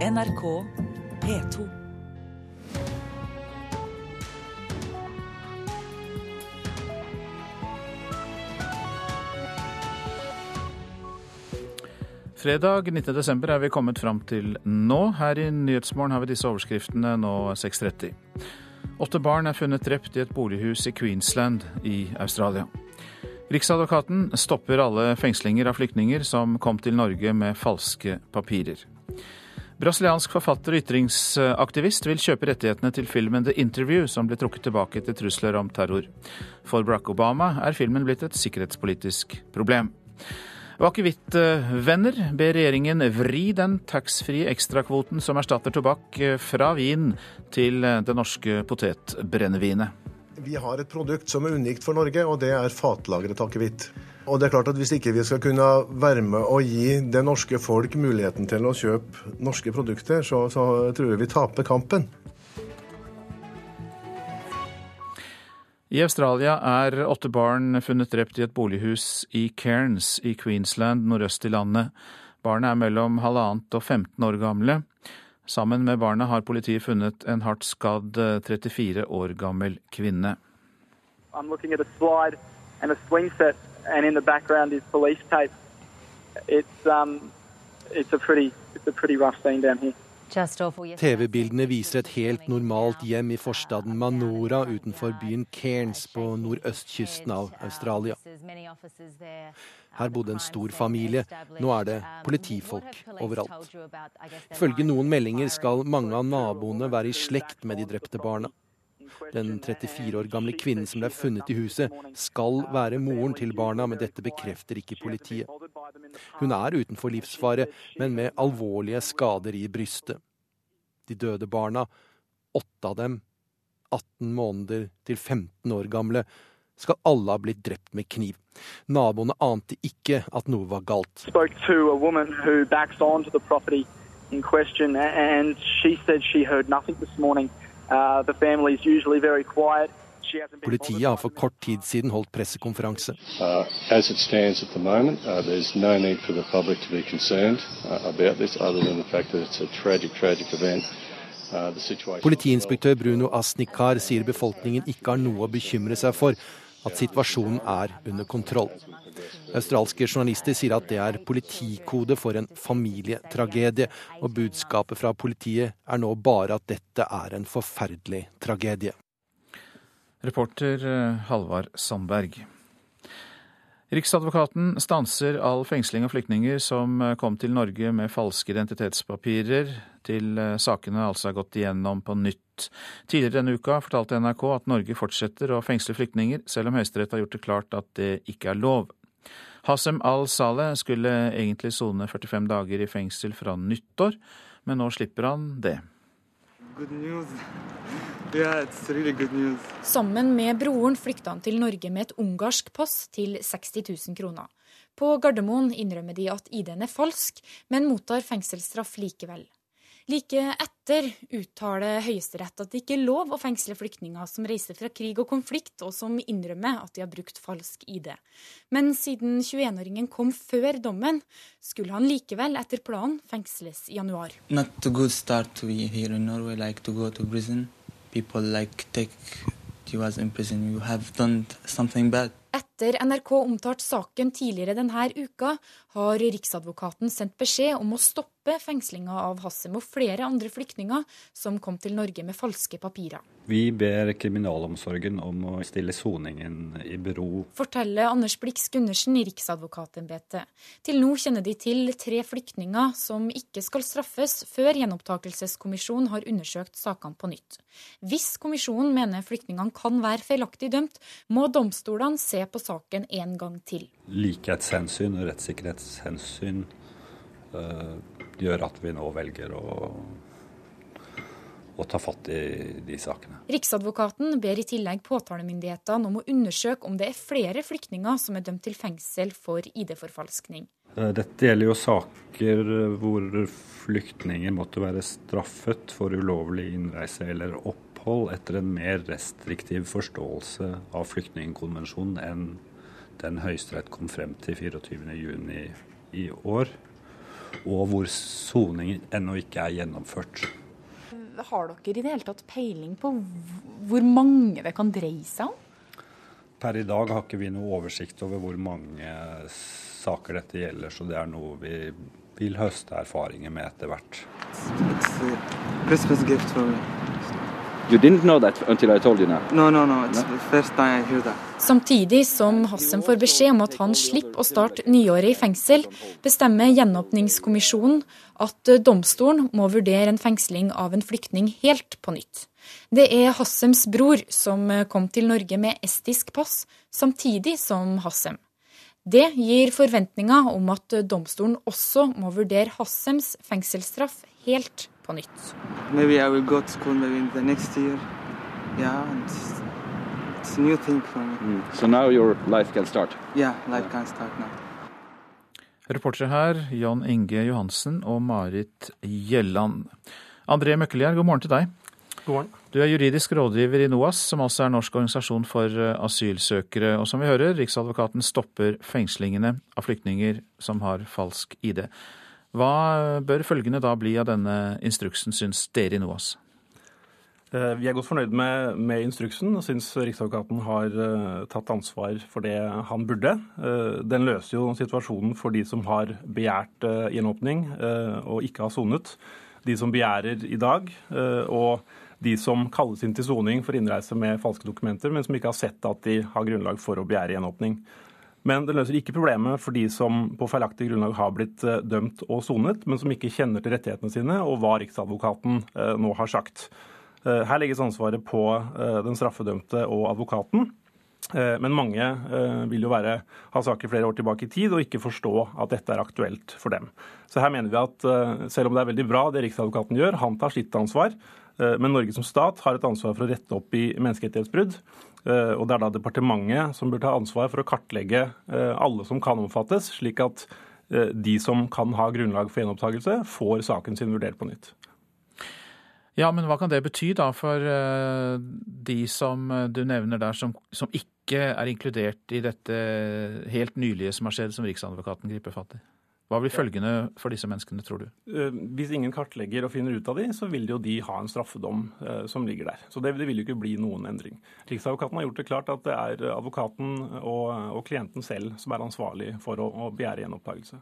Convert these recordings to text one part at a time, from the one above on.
NRK P2. Fredag 19.12 er vi kommet fram til nå. Her i Nyhetsmorgen har vi disse overskriftene nå 6.30. Åtte barn er funnet drept i et bolighus i Queensland i Australia. Riksadvokaten stopper alle fengslinger av flyktninger som kom til Norge med falske papirer. Brasiliansk forfatter og ytringsaktivist vil kjøpe rettighetene til filmen The Interview, som ble trukket tilbake etter trusler om terror. For Barack Obama er filmen blitt et sikkerhetspolitisk problem. Akevittvenner ber regjeringen vri den taxfree ekstrakvoten som erstatter tobakk fra vin til det norske potetbrennevinet. Vi har et produkt som er unikt for Norge, og det er fatlagret akevitt. Og det er klart at Hvis ikke vi skal kunne være med og gi det norske folk muligheten til å kjøpe norske produkter, så, så tror jeg vi taper kampen. I Australia er åtte barn funnet drept i et bolighus i Cairns i Queensland nordøst i landet. Barna er mellom halvannet og 15 år gamle. Sammen med barna har politiet funnet en hardt skadd 34 år gammel kvinne. I'm looking at a slide and a swing set, and in the background is police tape. It's um, it's a pretty it's a pretty rough scene down here. TV-bildene viser et helt normalt hjem i forstaden Manora utenfor byen Cairns på nordøstkysten av Australia. Her bodde en stor familie. Nå er det politifolk overalt. Ifølge noen meldinger skal mange av naboene være i slekt med de drepte barna. Den 34 år gamle kvinnen som ble funnet i huset, skal være moren til barna, men dette bekrefter ikke politiet. Hun er utenfor livsfare, men med alvorlige skader i brystet. De døde barna, åtte av dem, 18 måneder til 15 år gamle, skal alle ha blitt drept med kniv. Naboene ante ikke at noe var galt. She said she heard nothing this morning. Uh. Politiet har for kort tid siden holdt pressekonferanse. Uh, as it stands at the moment, uh, no need for the public to be concerned about this, other than the fact that it's a tragic, tragic event. The situation- Politiinspektør Bruno Asnikar sier befolkningen ikke har noe å bekymre seg for, at situasjonen er under kontroll. Australske journalister sier at det er politikode for en familietragedie, og budskapet fra politiet er nå bare at dette er en forferdelig tragedie. Reporter Halvar Halvard Sandberg. Riksadvokaten stanser all fengsling av flyktninger som eh, kom til Norge med falske identitetspapirer, til eh, sakene altså er gått igjennom på nytt. Tidligere denne uka fortalte NRK at Norge fortsetter å fengsle flyktninger, selv om Høyesterett har gjort det klart at det ikke er lov. Hasem al-Saleh skulle egentlig sone 45 dager i fengsel fra nyttår, men nå slipper han det. Yeah, really. Sammen med broren flykta han til Norge med et ungarsk pass til 60 000 kroner. På Gardermoen innrømmer de at ID-en er falsk, men mottar fengselsstraff likevel. Like etter uttaler Høyesterett at det ikke er lov å fengsle flyktninger som reiser fra krig og konflikt, og som innrømmer at de har brukt falsk ID. Men siden 21-åringen kom før dommen, skulle han likevel etter planen fengsles i januar. Not a good start to be here in Norway, like to go to prison. People like take you as in prison. You have done something bad. Etter NRK omtalte saken tidligere denne uka, har Riksadvokaten sendt beskjed om å stoppe fengslinga av Hassem og flere andre flyktninger som kom til Norge med falske papirer. Vi ber kriminalomsorgen om å stille soningen i bero. Forteller Anders Blix Gundersen i Riksadvokatembetet. Til nå kjenner de til tre flyktninger som ikke skal straffes før gjenopptakelseskommisjonen har undersøkt sakene på nytt. Hvis kommisjonen mener flyktningene kan være feilaktig dømt, må domstolene se på saken en gang til. Likhetshensyn og rettssikkerhetshensyn øh, gjør at vi nå velger å, å ta fatt i de sakene. Riksadvokaten ber i tillegg påtalemyndighetene om å undersøke om det er flere flyktninger som er dømt til fengsel for ID-forfalskning. Eh, Dette gjelder jo saker hvor flyktninger måtte være straffet for ulovlig innreise eller opphold etter en mer restriktiv forståelse av flyktningkonvensjonen enn den Høyesterett kom frem til 24.6 i år. og hvor soning ennå ikke er gjennomført. Har dere i det hele tatt peiling på hvor mange det kan dreie seg om? Per i dag har ikke vi noe oversikt over hvor mange saker dette gjelder, så det er noe vi vil høste erfaringer med etter hvert. No, no, no. It's the first time I hear that. Samtidig som Hassem får beskjed om at han slipper å starte nyåret i fengsel, bestemmer Gjenåpningskommisjonen at domstolen må vurdere en fengsling av en flyktning helt på nytt. Det er Hassems bror som kom til Norge med estisk pass, samtidig som Hassem. Det gir forventninger om at domstolen også må vurdere Hassems fengselsstraff helt på nytt. Maybe I will go to school maybe the next year. Yeah, it's, it's a new thing for me. Mm. So now your life can start. Yeah, life can start now. Reportere her Jan Inge Johansen og Marit Gjelland. André Møkkelgjerd, god morgen til deg. God morgen. Du er juridisk rådgiver i NOAS, som altså er Norsk organisasjon for eh, asylsøkere. Og som vi hører, Riksadvokaten stopper fengslingene av flyktninger som har falsk ID. Hva bør følgende da bli av denne instruksen, syns dere i NOAS? Eh, vi er godt fornøyd med, med instruksen og syns Riksadvokaten har uh, tatt ansvar for det han burde. Uh, den løser jo situasjonen for de som har begjært gjenåpning og ikke har sonet. De som begjærer i dag, og de som kalles inn til soning for innreise med falske dokumenter, men som ikke har sett at de har grunnlag for å begjære gjenåpning. Men det løser ikke problemet for de som på feilaktig grunnlag har blitt eh, dømt og sonet, men som ikke kjenner til rettighetene sine og hva Riksadvokaten eh, nå har sagt. Eh, her legges ansvaret på den straffedømte og advokaten. Men mange vil jo være, ha saker flere år tilbake i tid og ikke forstå at dette er aktuelt for dem. Så her mener vi at selv om det er veldig bra det Riksadvokaten gjør, han tar sitt ansvar, men Norge som stat har et ansvar for å rette opp i menneskerettighetsbrudd. Eh, og det er da departementet som bør ta ansvar for å kartlegge eh, alle som kan omfattes, slik at de som kan ha grunnlag for gjenopptakelse, får saken sin vurdert på nytt. Ja, men hva kan det bety da for de som du nevner der, som, som ikke er inkludert i dette helt nylige som har skjedd, som Riksadvokaten griper fatt i? Hva blir følgende for disse menneskene, tror du? Eh, hvis ingen kartlegger og finner ut av de, så vil jo de ha en straffedom eh, som ligger der. Så det, det vil jo ikke bli noen endring. Riksadvokaten har gjort det klart at det er advokaten og, og klienten selv som er ansvarlig for å, å begjære gjenopptakelse.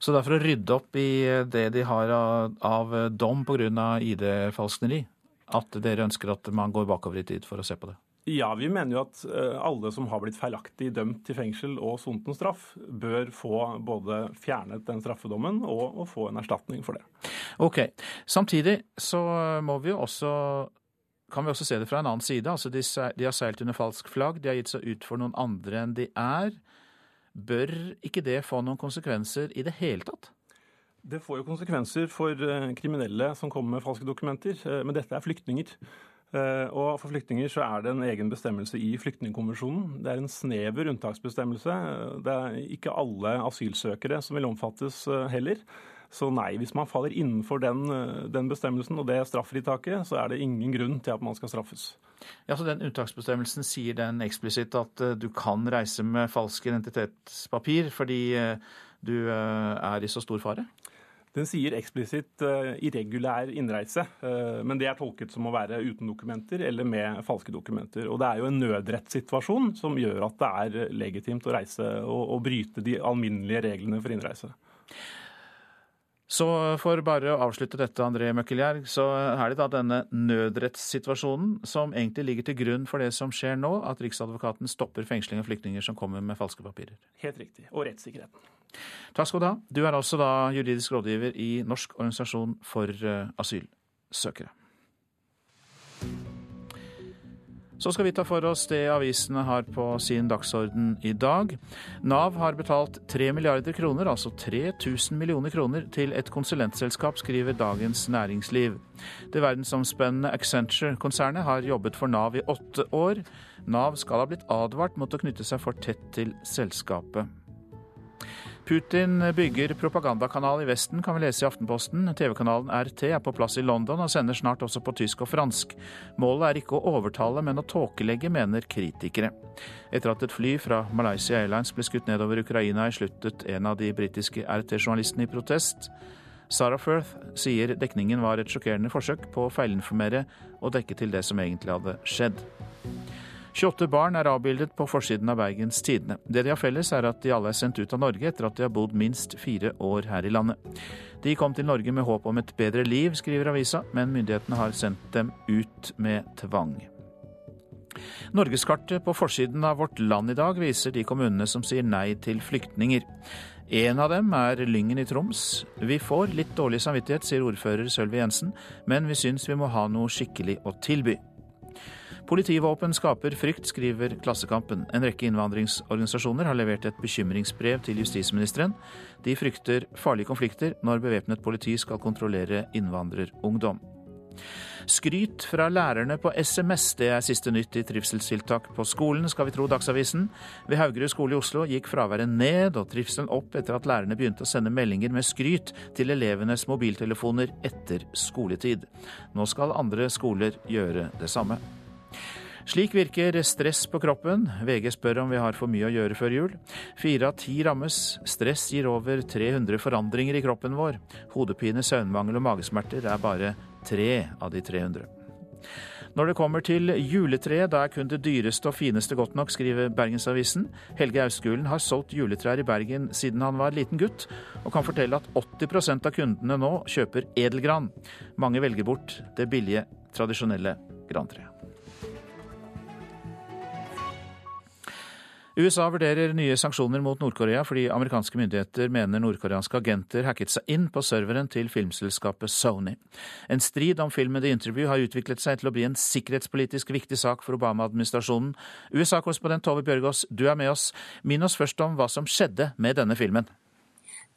Så det er for å rydde opp i det de har av, av dom pga. ID-falskneri, at dere ønsker at man går bakover i tid for å se på det? Ja, vi mener jo at eh, alle som har blitt feilaktig dømt til fengsel og sonet en straff, bør få både fjernet den straffedommen og, og, få en erstatning for det. Ok. Samtidig så må vi jo også kan vi også se det fra en annen side. Altså de, de har seilt under falsk flagg, de har gitt seg ut for noen andre enn de er. Bør ikke det få noen konsekvenser i det hele tatt? Det får jo konsekvenser for eh, kriminelle som kommer med falske dokumenter, eh, men dette er flyktninger. Eh, og For flyktninger så er det en egen bestemmelse i Flyktningkonvensjonen. Det er en snever unntaksbestemmelse. Det er ikke alle asylsøkere som vil omfattes eh, heller. Så nei, hvis man faller innenfor den, eh, den bestemmelsen og det straffritaket, så er det ingen grunn til at man skal straffes. Ja, så Den unntaksbestemmelsen sier den eksplisitt at du kan reise med falsk identitetspapir fordi du er i så stor fare? Den sier eksplisitt uh, irregulær innreise, uh, men det er tolket som å være uten dokumenter eller med falske dokumenter. Og Det er jo en nødrettssituasjon som gjør at det er legitimt å reise og, og bryte de alminnelige reglene for innreise. Så for bare å avslutte dette, André Møkkeljerg, så er det da denne nødrettssituasjonen som egentlig ligger til grunn for det som skjer nå, at Riksadvokaten stopper fengsling av flyktninger som kommer med falske papirer. Helt riktig. Og rettssikkerheten. Takk skal du ha. Du er også da juridisk rådgiver i Norsk organisasjon for eh, asylsøkere. Så skal vi ta for oss det avisene har på sin dagsorden i dag. Nav har betalt 3 milliarder kroner, altså 3000 millioner kroner, til et konsulentselskap, skriver Dagens Næringsliv. Det verdensomspennende Accenture-konsernet har jobbet for Nav i åtte år. Nav skal ha blitt advart mot å knytte seg for tett til selskapet. Putin bygger propagandakanal i Vesten, kan vi lese i Aftenposten. TV-kanalen RT er på plass i London og sender snart også på tysk og fransk. Målet er ikke å overtale, men å tåkelegge, mener kritikere. Etter at et fly fra Malaysia Airlines ble skutt nedover Ukraina, i sluttet en av de britiske RT-journalistene i protest. Sarah Firth sier dekningen var et sjokkerende forsøk på å feilinformere og dekke til det som egentlig hadde skjedd. 28 barn er avbildet på forsiden av Bergens Tidende. Det de har felles, er at de alle er sendt ut av Norge etter at de har bodd minst fire år her i landet. De kom til Norge med håp om et bedre liv, skriver avisa, men myndighetene har sendt dem ut med tvang. Norgeskartet på forsiden av Vårt Land i dag viser de kommunene som sier nei til flyktninger. En av dem er Lyngen i Troms. Vi får litt dårlig samvittighet, sier ordfører Sølvi Jensen, men vi syns vi må ha noe skikkelig å tilby. Politivåpen skaper frykt, skriver Klassekampen. En rekke innvandringsorganisasjoner har levert et bekymringsbrev til justisministeren. De frykter farlige konflikter når bevæpnet politi skal kontrollere innvandrerungdom. Skryt fra lærerne på SMS, det er siste nytt i trivselstiltak på skolen, skal vi tro Dagsavisen. Ved Haugerud skole i Oslo gikk fraværet ned og trivselen opp etter at lærerne begynte å sende meldinger med skryt til elevenes mobiltelefoner etter skoletid. Nå skal andre skoler gjøre det samme. Slik virker stress på kroppen. VG spør om vi har for mye å gjøre før jul. Fire av ti rammes. Stress gir over 300 forandringer i kroppen vår. Hodepine, søvnmangel og magesmerter er bare tre av de 300. Når det kommer til juletreet, da er kun det dyreste og fineste godt nok, skriver Bergensavisen. Helge Auskulen har solgt juletrær i Bergen siden han var liten gutt, og kan fortelle at 80% av kundene nå kjøper edelgran. Mange velger bort det billige, tradisjonelle grantreet. USA vurderer nye sanksjoner mot Nord-Korea fordi amerikanske myndigheter mener nordkoreanske agenter hacket seg inn på serveren til filmselskapet Sony. En strid om filmen The Interview har utviklet seg til å bli en sikkerhetspolitisk viktig sak for Obama-administrasjonen. USA-korrespondent Tove Bjørgaas, du er med oss. Minn oss først om hva som skjedde med denne filmen.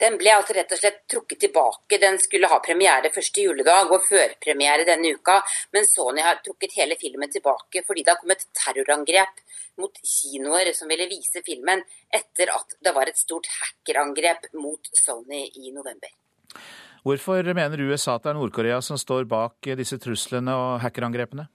Den ble altså rett og slett trukket tilbake. Den skulle ha premiere første juledag og førpremiere denne uka, men Sony har trukket hele filmen tilbake fordi det har kommet terrorangrep mot kinoer som ville vise filmen etter at det var et stort hackerangrep mot Sony i november. Hvorfor mener USA at det er Nord-Korea som står bak disse truslene og hackerangrepene?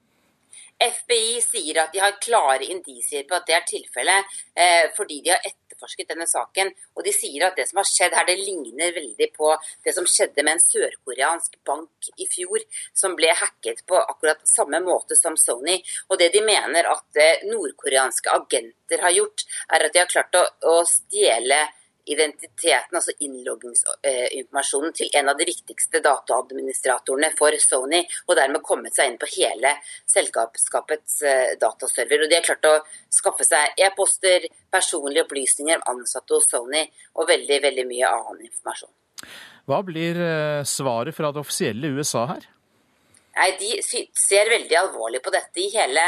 FBI sier at de har klare indisier på at det er tilfellet, eh, fordi de har etterforsket denne saken. Og de sier at det som har skjedd her, det ligner veldig på det som skjedde med en sørkoreansk bank i fjor, som ble hacket på akkurat samme måte som Sony. Og det de mener at eh, nordkoreanske agenter har gjort, er at de har klart å, å stjele identiteten, altså innloggingsinformasjonen, til en av de viktigste dataadministratorene for Sony, og dermed kommet seg inn på hele selskapets eh, dataserver. Og De har klart å skaffe seg e-poster, personlige opplysninger om ansatte hos Sony og veldig, veldig mye annen informasjon. Hva blir eh, svaret fra det offisielle USA her? Nei, De ser veldig alvorlig på dette. I hele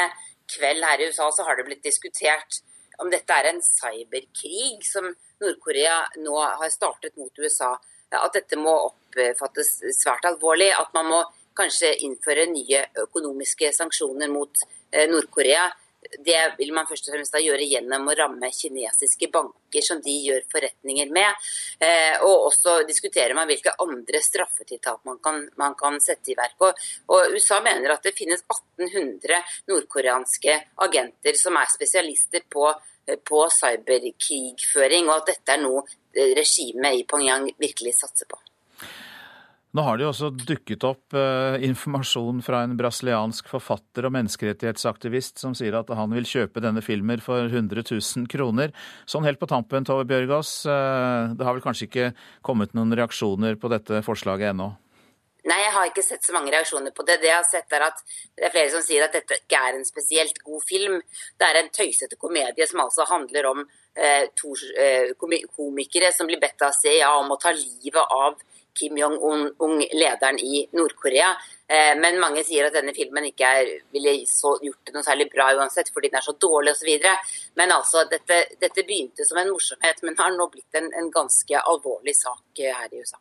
kveld her i USA så har det blitt diskutert om dette er en cyberkrig som Nord-Korea nå har startet mot USA, at dette må oppfattes svært alvorlig. At man må kanskje innføre nye økonomiske sanksjoner mot eh, Nord-Korea. Det vil man først og fremst da gjøre gjennom å ramme kinesiske banker som de gjør forretninger med. Eh, og også diskuterer man hvilke andre straffetiltak man kan, man kan sette i verk. Og, og, USA mener at det finnes 1800 nordkoreanske agenter som er spesialister på på cyberkrigføring, og at dette er noe regimet i Pyongyang virkelig satser på. Nå har det jo også dukket opp eh, informasjon fra en brasiliansk forfatter og menneskerettighetsaktivist som sier at han vil kjøpe denne filmen for 100 000 kroner. Sånn helt på tampen, Tove Bjørgaas, eh, det har vel kanskje ikke kommet noen reaksjoner på dette forslaget ennå? Nei, jeg har ikke sett så mange reaksjoner på det. Det jeg har sett er at det er flere som sier at dette ikke er en spesielt god film. Det er en tøysete komedie som altså handler om eh, to eh, komikere som blir bedt av CIA om å ta livet av Kim Jong-un, lederen i Nord-Korea. Eh, men mange sier at denne filmen ikke er, ville gjort det noe særlig bra uansett, fordi den er så dårlig osv. Men altså, dette, dette, begynte som en morsomhet, men har nå blitt en, en ganske alvorlig sak eh, her i USA.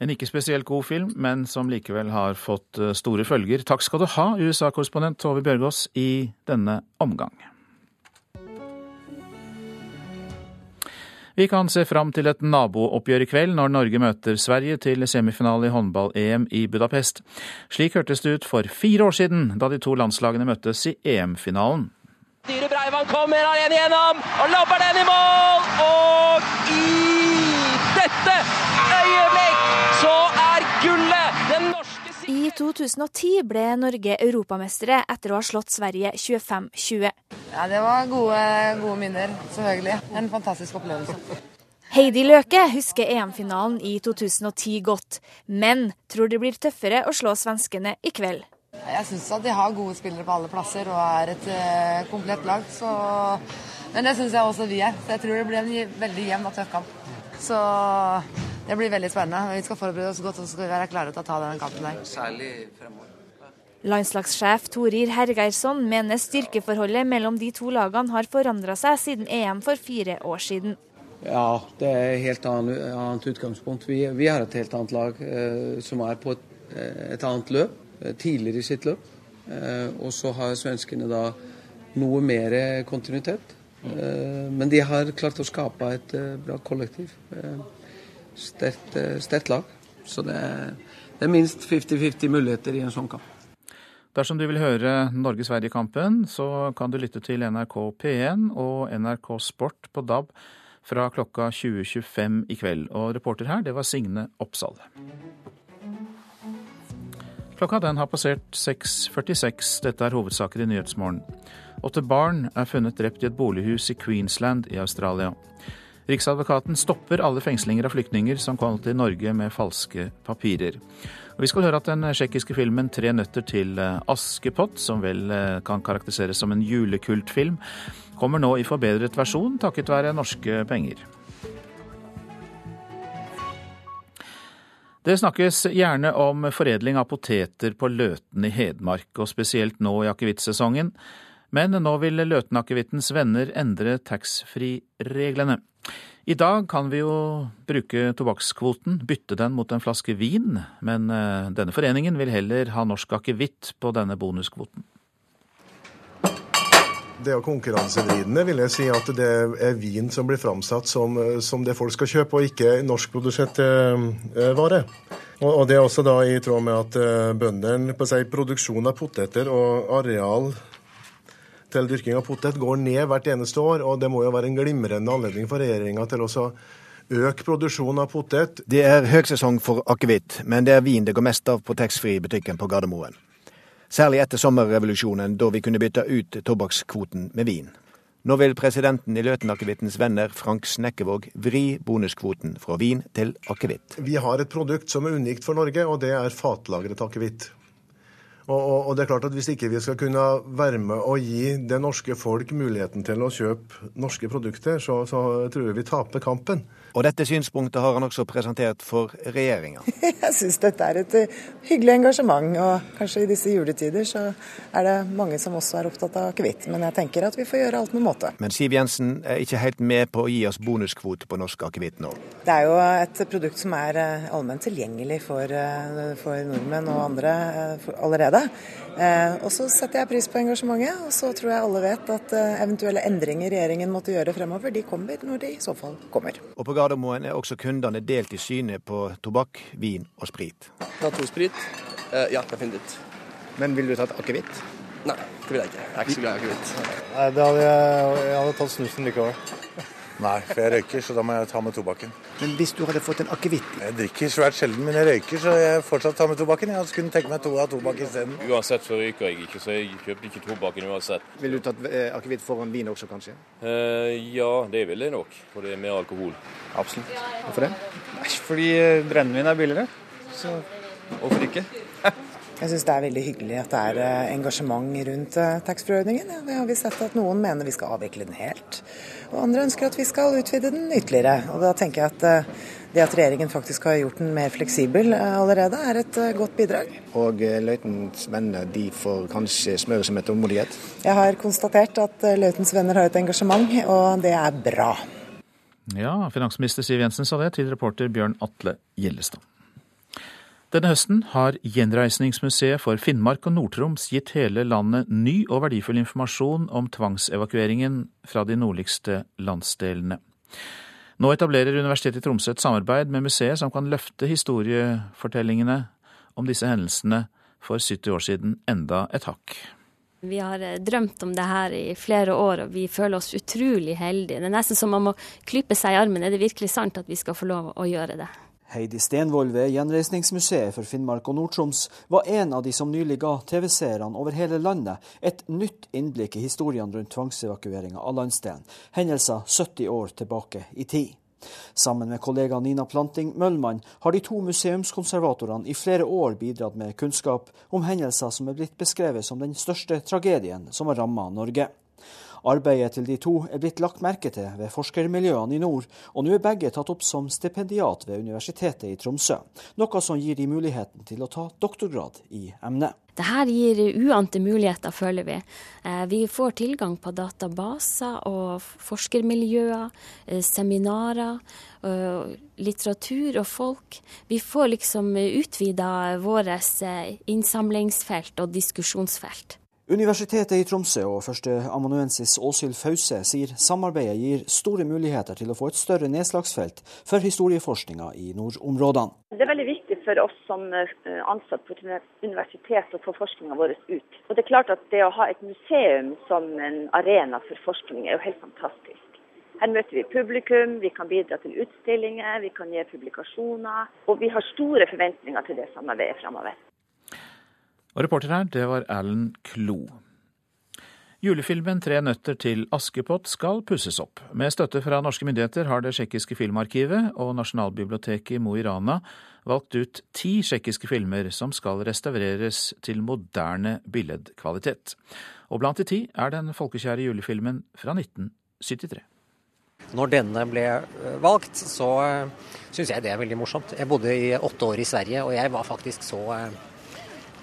En ikke spesielt god film, men som likevel har fått eh, store følger. Takk skal du ha, USA-korrespondent Tove Bjørgaas, i denne omgang. Vi kan se fram til et nabooppgjør i kveld når Norge møter Sverige til semifinale i håndball-EM i Budapest. Slik hørtes det ut for fire år siden, da de to landslagene møttes i EM-finalen. Dyre Breivand kommer alene igjennom og lobber den i mål! Og i dette I 2010 ble Norge europamestere etter å ha slått Sverige 25-20. Ja, Det var gode, gode minner, selvfølgelig. En fantastisk opplevelse. Heidi Løke husker EM-finalen i 2010 godt, men tror det blir tøffere å slå svenskene i kveld. Jeg syns at de har gode spillere på alle plasser og er et uh, komplett lag. Så... Men det syns jeg også vi er. Så jeg tror det blir en veldig jevn og tøff kamp. Så det blir veldig spennende. Vi skal forberede oss godt og så skal vi være klare til å ta denne kampen der. Særlig fremover. Landslagssjef Torir Hergeirsson mener styrkeforholdet mellom de to lagene har forandra seg siden EM for fire år siden. Ja, det er et helt annet, utgangspunkt. Vi, vi, har et helt annet lag eh, som er på et, eh, et annet løp, eh, tidligere i sitt løp. Eh, og så har svenskene da noe mer kontinuitet. Eh, men de har klart å skape et eh, bra kollektiv. Sterkt, sterkt lag. Så det er, det er minst 50-50 muligheter i en sånn kamp. Dersom du vil høre Norge-Sverige-kampen, så kan du lytte til NRK P1 og NRK Sport på DAB fra klokka 20.25 i kveld. Og reporter her, det var Signe Oppsal. Klokka den har passert 6.46. Dette er hovedsaker i Nyhetsmorgen. Åtte barn er funnet drept i et bolighus i Queensland i Australia. Riksadvokaten stopper alle fengslinger av flyktninger som kom til Norge med falske papirer. Og vi skal høre at den tsjekkiske filmen 'Tre nøtter til eh, Askepott', som vel eh, kan karakteriseres som en julekultfilm, kommer nå i forbedret versjon takket være norske penger. Det snakkes gjerne om foredling av poteter på Løten i Hedmark, og spesielt nå i akevittsesongen. Men nå vil Løten-akevittens venner endre taxfree-reglene. I dag kan vi jo bruke tobakkskvoten, bytte den mot en flaske vin, men eh, denne foreningen vil heller ha norsk akevitt på denne bonuskvoten. Det er konkurransevridende, vil jeg si, at det er vin som blir framsatt som, som det folk skal kjøpe, og ikke norskprodusert eh, vare. Og, Det er også da i tråd med at eh, bøndene på seg produksjon av poteter og areal til dyrking av potet går ned hvert eneste år, og det må jo være en glimrende anledning for regjeringa til å øke produksjonen av potet. Det er høgsesong for akevitt, men det er vin det går mest av på taxfree-butikken på Gardermoen. Særlig etter sommerrevolusjonen, da vi kunne bytte ut tobakkskvoten med vin. Nå vil presidenten i Løten-akevittens venner, Frank Snekkevåg, vri bonuskvoten fra vin til akevitt. Vi har et produkt som er unikt for Norge, og det er fatlagret akevitt. Og, og, og, det er klart at Hvis ikke vi skal kunne være med og gi det norske folk muligheten til å kjøpe norske produkter, så, så tror jeg vi taper kampen. Og dette synspunktet har han også presentert for regjeringa. Jeg syns dette er et eh, hyggelig engasjement, og kanskje i disse juletider så er det mange som også er opptatt av akevitt. Men jeg tenker at vi får gjøre alt med måte. Men Siv Jensen er ikke helt med på å gi oss bonuskvote på norsk akevitt nå. Det er jo et produkt som er eh, allment tilgjengelig for, eh, for nordmenn og andre allerede. Og så setter jeg pris på engasjementet, og så tror jeg alle vet at eventuelle endringer regjeringen måtte gjøre fremover, de kommer når de i så fall kommer. Og på Gardermoen er også kundene delt i synet på tobakk, vin og sprit. Ta to sprit? Uh, ja, definitivt. Men ville du tatt akevitt? Nei, det vil jeg ikke. Jeg er ikke så glad i akevitt. Nei, det hadde jeg, jeg hadde tatt snusen likevel. Nei, for jeg røyker, så da må jeg ta med tobakken. Men hvis du hadde fått en akevitt? Jeg drikker svært sjelden, men jeg røyker, så jeg fortsatt tar med tobakken. Jeg kunne tenke meg to av tobakk isteden. Uansett så røyker jeg ikke, så jeg kjøper ikke tobakken uansett. Vil du tatt eh, akevitt foran vin også, kanskje? Uh, ja, det vil jeg nok. For det er mer alkohol. Absolutt. Hvorfor det? Nei, fordi eh, brennevin er billigere. Så hvorfor ikke? Jeg syns det er veldig hyggelig at det er engasjement rundt taxfree-ordningen. Ja, det har vi sett at noen mener vi skal avvikle den helt, og andre ønsker at vi skal utvide den ytterligere. Og da tenker jeg at eh, det at regjeringen faktisk har gjort den mer fleksibel allerede, er et godt bidrag. Og løytens venner de får kanskje smøre seg med tålmodighet? Jeg har konstatert at løytens venner har et engasjement, og det er bra. Ja, finansminister Siv Jensen sa det til reporter Bjørn Atle Gjellestad. Denne høsten har Gjenreisningsmuseet for Finnmark og Nord-Troms gitt hele landet ny og verdifull informasjon om tvangsevakueringen fra de nordligste landsdelene. Nå etablerer Universitetet i Tromsø et samarbeid med museet som kan løfte historiefortellingene om disse hendelsene for 70 år siden enda et hakk. Vi har eh, drømt om det her i flere år, og vi føler oss utrolig heldige. Det er nesten som man må klype seg i armen. Er det virkelig sant at vi skal få lov å gjøre det? Heidi Stenvold ved Gjenreisningsmuseet for Finnmark og Nord-Troms var en av de som nylig ga TV-seerne over hele landet et nytt innblikk i historiene rundt tvangsevakueringa av landsdelen, hendelser 70 år tilbake i tid. Sammen med kollega Nina Planting Møllmann har de to museumskonservatorene i flere år bidratt med kunnskap om hendelser som er blitt beskrevet som den største tragedien som har ramma Norge. Arbeidet til de to er blitt lagt merke til ved forskermiljøene i nord, og nå er begge tatt opp som stipendiat ved Universitetet i Tromsø, noe som gir de muligheten til å ta doktorgrad i emnet. Det her gir uante muligheter, føler vi. Eh, vi får tilgang på databaser og forskermiljøer, eh, seminarer, eh, litteratur og folk. Vi får liksom utvida vårt innsamlingsfelt og diskusjonsfelt. Universitetet i Tromsø og førsteamanuensis Åshild Fause sier samarbeidet gir store muligheter til å få et større nedslagsfelt for historieforskninga i nordområdene. Det er veldig viktig for oss som eh, ansatte på universitetet å få forskninga vår ut. Og det er klart at det å ha et museum som en arena for forskning er jo helt fantastisk. Her møter vi publikum, vi kan bidra til utstillinger, vi kan gi publikasjoner. Og vi har store forventninger til det samarbeidet framover. Og reporter her, det var Alan Klo. Julefilmen 'Tre nøtter til Askepott' skal pusses opp. Med støtte fra norske myndigheter har det tsjekkiske filmarkivet og Nasjonalbiblioteket i Mo i Rana valgt ut ti tsjekkiske filmer som skal restaureres til moderne billedkvalitet. Og blant de ti er den folkekjære julefilmen fra 1973. Når denne ble eh, valgt, så eh, syns jeg det er veldig morsomt. Jeg bodde i åtte år i Sverige, og jeg var faktisk så eh,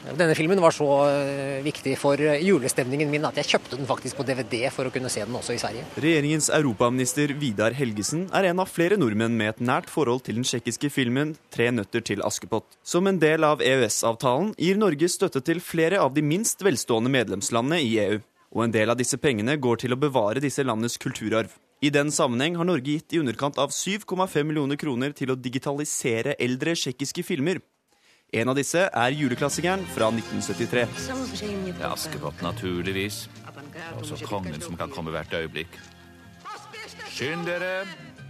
denne filmen var så eh, viktig for eh, julestemningen min at jeg kjøpte den faktisk på DVD for å kunne se den også i Sverige. Regjeringens europaminister Vidar Helgesen er en av flere nordmenn med et nært forhold til den tsjekkiske filmen 'Tre nøtter til Askepott'. Som en del av EØS-avtalen gir Norge støtte til flere av de minst velstående medlemslandene i EU. Og en del av disse pengene går til å bevare disse landenes kulturarv. I den sammenheng har Norge gitt i underkant av 7,5 millioner kroner til å digitalisere eldre tsjekkiske filmer. En av disse er juleklassikeren fra 1973. Det er Askepott, naturligvis. Og så kongen som kan komme hvert øyeblikk. Skynd dere!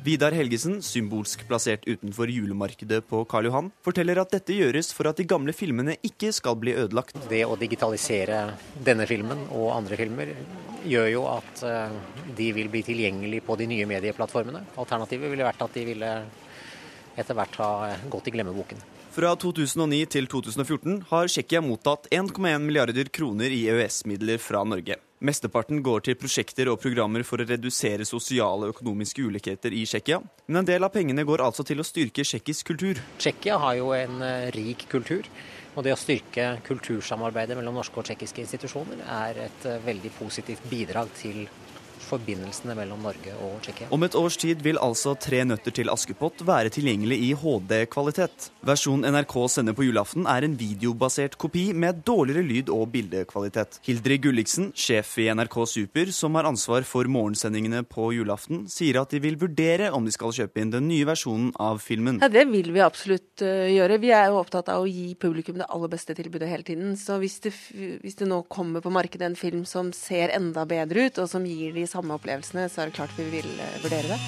Vidar Helgesen, symbolsk plassert utenfor julemarkedet på Karl Johan, forteller at dette gjøres for at de gamle filmene ikke skal bli ødelagt. Det å digitalisere denne filmen og andre filmer gjør jo at eh, de vil bli tilgjengelig på de nye medieplattformene. Alternativet ville vært at de ville etter hvert ha gått i glemmeboken. Fra 2009 til 2014 har Tsjekkia mottatt 1,1 milliarder kroner i EØS-midler fra Norge. Mesteparten går til prosjekter og programmer for å redusere sosiale og økonomiske ulikheter i Tsjekkia. Men en del av pengene går altså til å styrke tsjekkisk kultur. Tsjekkia har jo en eh, rik kultur. Og det å styrke kultursamarbeidet mellom norske og tsjekkiske institusjoner er et eh, veldig positivt bidrag til forbindelsene mellom Norge og Tsjekkia. Om et års tid vil altså Tre nøtter til Askepott være tilgjengelig i HD-kvalitet. Versjonen NRK sender på julaften er en videobasert kopi med dårligere lyd- og bildekvalitet. Hildrid Gulliksen, sjef i NRK Super, som har ansvar for morgensendingene på julaften, sier at de vil vurdere om de skal kjøpe inn den nye versjonen av filmen. Ja, Det vil vi absolutt uh, gjøre. Vi er jo opptatt av å gi publikum det aller beste tilbudet hele tiden. Så hvis det, hvis det nå kommer på markedet en film som ser enda bedre ut, og som gir de samme opplevelsene, så er det klart vi vil uh, vurdere det.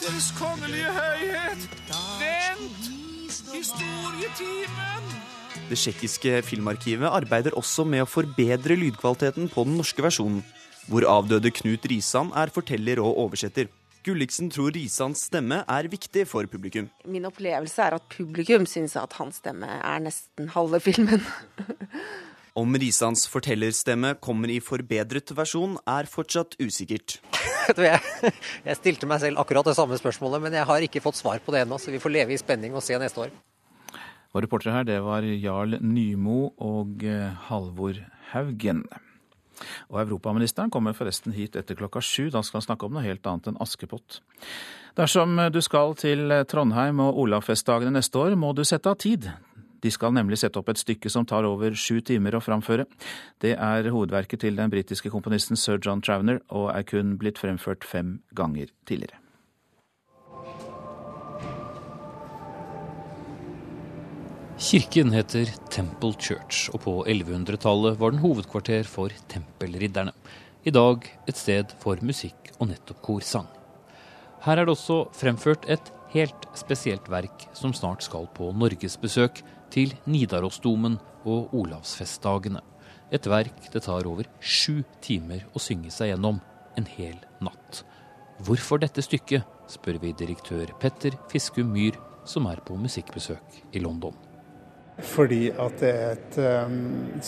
Deres kongelige høyhet! Vent! Historietimen! Det tsjekkiske filmarkivet arbeider også med å forbedre lydkvaliteten på den norske versjonen, hvor avdøde Knut Risan er forteller og oversetter. Gulliksen tror Risans stemme er viktig for publikum. Min opplevelse er at publikum syns at hans stemme er nesten halve filmen. Om Risans fortellerstemme kommer i forbedret versjon, er fortsatt usikkert. jeg, jeg stilte meg selv akkurat det samme spørsmålet, men jeg har ikke fått svar på det ennå, så vi får leve i spenning og se neste år. Og reportere her, det var Jarl Nymo og eh, Halvor Haugen. Og europaministeren kommer forresten hit etter klokka sju. Da skal han snakke om noe helt annet enn Askepott. Dersom du skal til Trondheim og Olavfestdagene neste år, må du sette av tid. De skal nemlig sette opp et stykke som tar over sju timer å framføre. Det er hovedverket til den britiske komponisten sir John Travner, og er kun blitt fremført fem ganger tidligere. Kirken heter Temple Church, og på 1100-tallet var den hovedkvarter for tempelridderne. I dag et sted for musikk og nettopp korsang. Her er det også fremført et helt spesielt verk som snart skal på norgesbesøk til Nidarosdomen og Olavsfestdagene. Et verk det tar over sju timer å synge seg gjennom en hel natt. Hvorfor dette stykket, spør vi direktør Petter Fiskum Myhr, som er på musikkbesøk i London. Fordi at det er et um,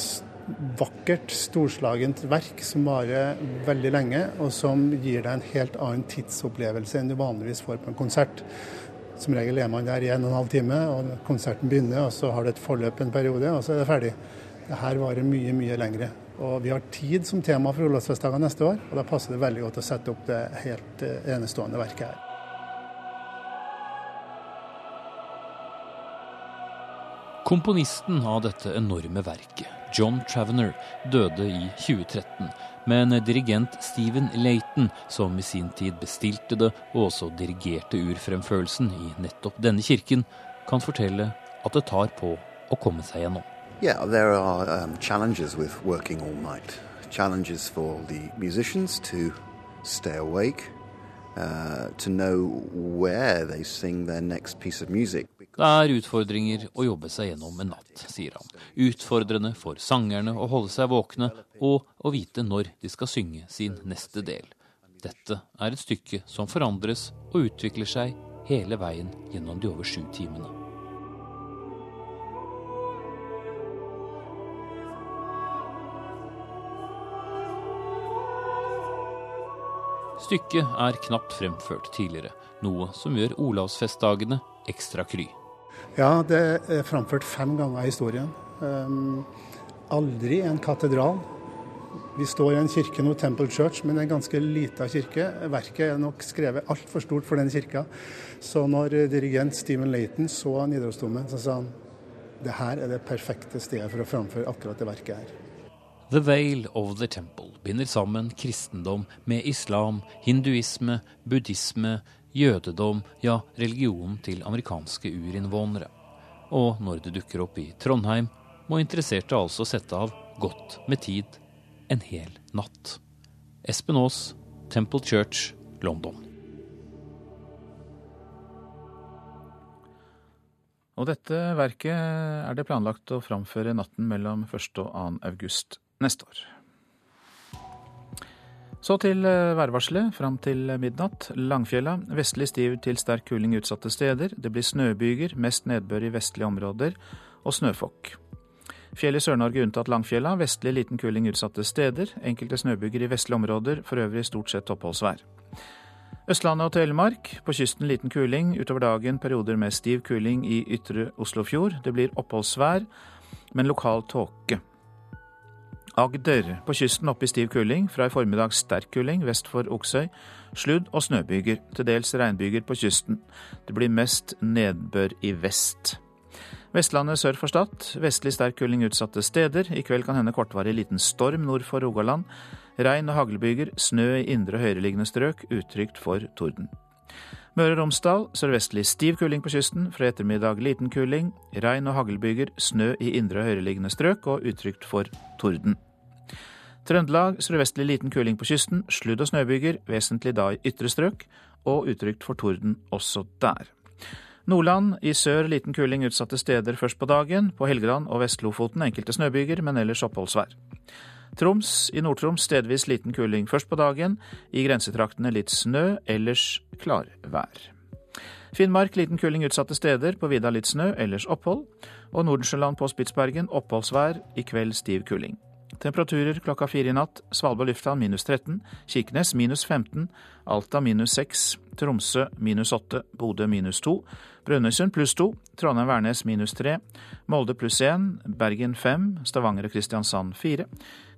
vakkert, storslagent verk som varer veldig lenge, og som gir deg en helt annen tidsopplevelse enn du vanligvis får på en konsert. Som regel er man der i en og en halv time, og konserten begynner, og så har du et forløp en periode, og så er det ferdig. Det her varer mye, mye lengre. Og vi har tid som tema for Olavsfestdagene neste år, og da passer det veldig godt å sette opp det helt eh, enestående verket her. Komponisten av dette enorme verket, John Travener, døde i 2013. Men dirigent Stephen Layton, som i sin tid bestilte det og også dirigerte urfremførelsen i nettopp denne kirken, kan fortelle at det tar på å komme seg gjennom. Yeah, there are um, challenges with working all night. Challenges for the musicians to stay awake, uh, to know where they sing their next piece of music. Det er utfordringer å jobbe seg gjennom en natt, sier han. Utfordrende for sangerne å holde seg våkne og å vite når de skal synge sin neste del. Dette er et stykke som forandres og utvikler seg hele veien gjennom de over sju timene. Stykket er knapt fremført tidligere, noe som gjør Olavsfestdagene ekstra kry. Ja, det er framført fem ganger i historien. Um, aldri en katedral. Vi står i en kirke nå, Temple Church, men en ganske lita kirke. Verket er nok skrevet altfor stort for den kirka. Så når dirigent Stephen Laton så Nidarosdomen, så sa han det her er det perfekte stedet for å framføre akkurat det verket her. The Veil of the Temple binder sammen kristendom med islam, hinduisme, buddhisme, jødedom, ja, religionen til amerikanske urinnvånere. Og når det dukker opp i Trondheim, må interesserte altså sette av godt med tid en hel natt. Espen Aas, Temple Church, London. Og dette verket er det planlagt å framføre natten mellom 1. og 2. august neste år. Så til værvarselet fram til midnatt. Langfjella vestlig stiv til sterk kuling utsatte steder. Det blir snøbyger, mest nedbør i vestlige områder, og snøfokk. Fjell i Sør-Norge unntatt Langfjella. Vestlig liten kuling utsatte steder. Enkelte snøbyger i vestlige områder, for øvrig stort sett oppholdsvær. Østlandet og Telemark. På kysten liten kuling. Utover dagen perioder med stiv kuling i ytre Oslofjord. Det blir oppholdsvær, men lokal tåke. Agder. På kysten oppe i stiv kuling. Fra i formiddag sterk kuling vest for Oksøy. Sludd- og snøbyger. Til dels regnbyger på kysten. Det blir mest nedbør i vest. Vestlandet sør for Stad. Vestlig sterk kuling utsatte steder. I kveld kan hende kortvarig liten storm nord for Rogaland. Regn og haglbyger. Snø i indre høyereliggende strøk. Utrygt for torden. Møre og Romsdal sørvestlig stiv kuling på kysten. Fra ettermiddag liten kuling. Regn og haglbyger. Snø i indre og høyereliggende strøk og utrygt for torden. Trøndelag sørvestlig liten kuling på kysten. Sludd- og snøbyger, vesentlig da i ytre strøk. Og utrygt for torden også der. Nordland i sør liten kuling utsatte steder først på dagen. På Helgeland og Vest-Lofoten enkelte snøbyger, men ellers oppholdsvær. Troms i Nord-Troms stedvis liten kuling først på dagen. I grensetraktene litt snø, ellers klarvær. Finnmark liten kuling utsatte steder, på vidda litt snø, ellers opphold. Og Nordensjøland på Spitsbergen oppholdsvær, i kveld stiv kuling. Temperaturer klokka fire i natt. Svalbard lufthavn minus 13. Kirkenes minus 15. Alta minus 6. Tromsø minus 8. Bodø minus 2. Brønnøysund pluss 2. Trondheim-Værnes minus 3. Molde pluss 1. Bergen 5. Stavanger og Kristiansand 4.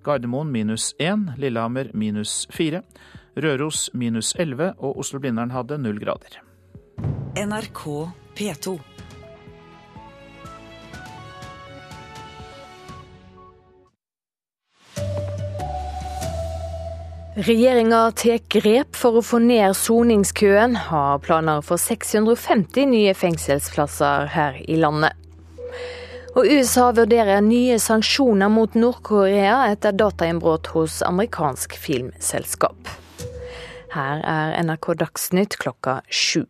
Gardermoen minus 1. Lillehammer minus 4. Røros minus 11. Og Oslo-Blindern hadde null grader. NRK P2. Regjeringa tar grep for å få ned soningskøen, har planer for 650 nye fengselsplasser her i landet. Og USA vurderer nye sanksjoner mot Nord-Korea etter datainnbrudd hos amerikansk filmselskap. Her er NRK Dagsnytt klokka sju.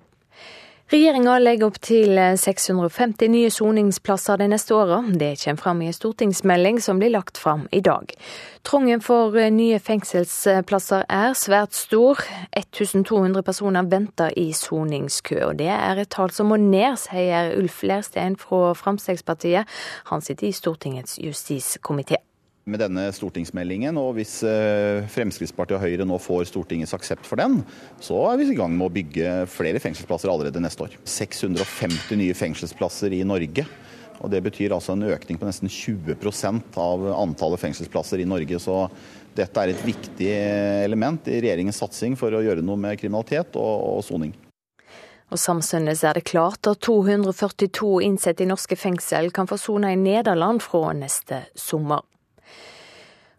Regjeringa legger opp til 650 nye soningsplasser de neste åra. Det kommer fram i en stortingsmelding som blir lagt fram i dag. Trangen for nye fengselsplasser er svært stor. 1200 personer venter i soningskø. og Det er et tall som må ned, sier Ulf Lerstein fra Frp. Han sitter i Stortingets justiskomité med denne stortingsmeldingen, og hvis eh, Fremskrittspartiet og Høyre nå får Stortingets aksept for den, så er vi i gang med å bygge flere fengselsplasser allerede neste år. 650 nye fengselsplasser i Norge. Og Det betyr altså en økning på nesten 20% av antallet fengselsplasser i Norge. Så dette er et viktig element i regjeringens satsing for å gjøre noe med kriminalitet og, og soning. Og Samtidig er det klart at 242 innsatte i norske fengsel kan få sone i Nederland fra neste sommer.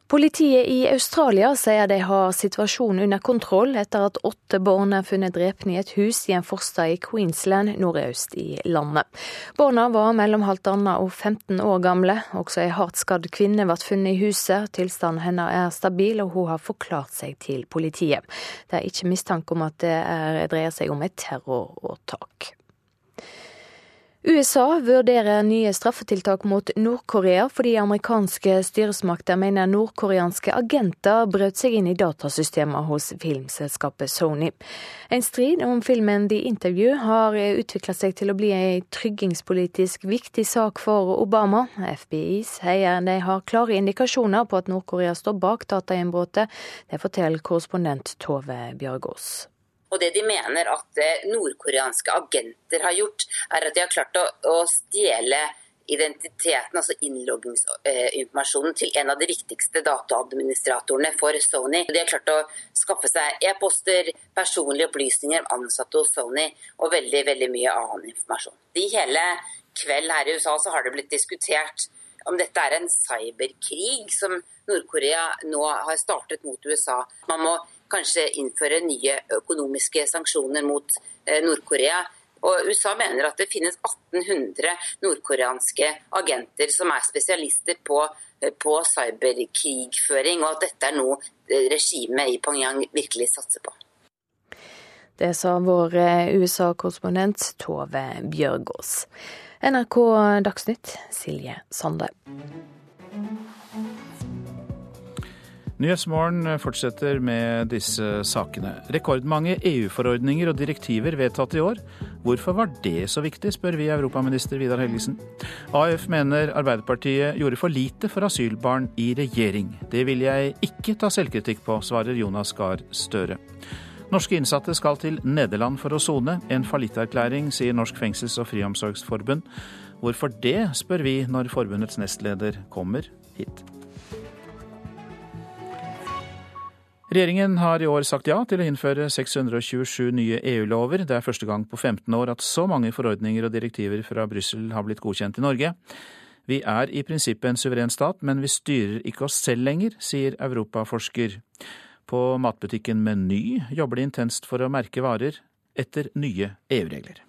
Politiet i Australia sier de har situasjonen under kontroll etter at åtte barn er funnet drepne i et hus i en forstad i Queensland nordøst i landet. Barna var mellom halvannet og 15 år gamle. Også ei hardt skadd kvinne ble funnet i huset. Tilstanden hennes er stabil, og hun har forklart seg til politiet. Det er ikke mistanke om at det er, dreier seg om et terroråtak. USA vurderer nye straffetiltak mot Nord-Korea fordi amerikanske styresmakter mener nordkoreanske agenter brøt seg inn i datasystemer hos filmselskapet Sony. En strid om filmen The Interview har utvikla seg til å bli en tryggingspolitisk viktig sak for Obama. FBI sier de har klare indikasjoner på at Nord-Korea står bak datainnbruddet. Det forteller korrespondent Tove Bjørgaas. Og det de mener at eh, nordkoreanske agenter har gjort, er at de har klart å, å stjele identiteten, altså innloggingsinformasjonen, til en av de viktigste dataadministratorene for Sony. De har klart å skaffe seg e-poster, personlige opplysninger om ansatte hos Sony og veldig veldig mye annen informasjon. I hele kveld her i USA så har det blitt diskutert om dette er en cyberkrig som Nord-Korea nå har startet mot USA. Man må kanskje innføre nye økonomiske sanksjoner mot eh, Nord-Korea. Og USA mener at det finnes 1800 nordkoreanske agenter som er spesialister på, eh, på cyberkrigføring, og at dette er noe eh, regimet i Pyongyang virkelig satser på. Det sa vår USA-korrespondent Tove Bjørgaas. NRK Dagsnytt, Silje Sande. Nyhetsmorgen fortsetter med disse sakene. Rekordmange EU-forordninger og direktiver vedtatt i år. Hvorfor var det så viktig, spør vi europaminister Vidar Helgesen. AF mener Arbeiderpartiet gjorde for lite for asylbarn i regjering. Det vil jeg ikke ta selvkritikk på, svarer Jonas Gahr Støre. Norske innsatte skal til Nederland for å sone. En fallitterklæring, sier Norsk fengsels- og friomsorgsforbund. Hvorfor det, spør vi når forbundets nestleder kommer hit. Regjeringen har i år sagt ja til å innføre 627 nye EU-lover. Det er første gang på 15 år at så mange forordninger og direktiver fra Brussel har blitt godkjent i Norge. Vi er i prinsippet en suveren stat, men vi styrer ikke oss selv lenger, sier europaforsker. På matbutikken Meny jobber de intenst for å merke varer etter nye EU-regler.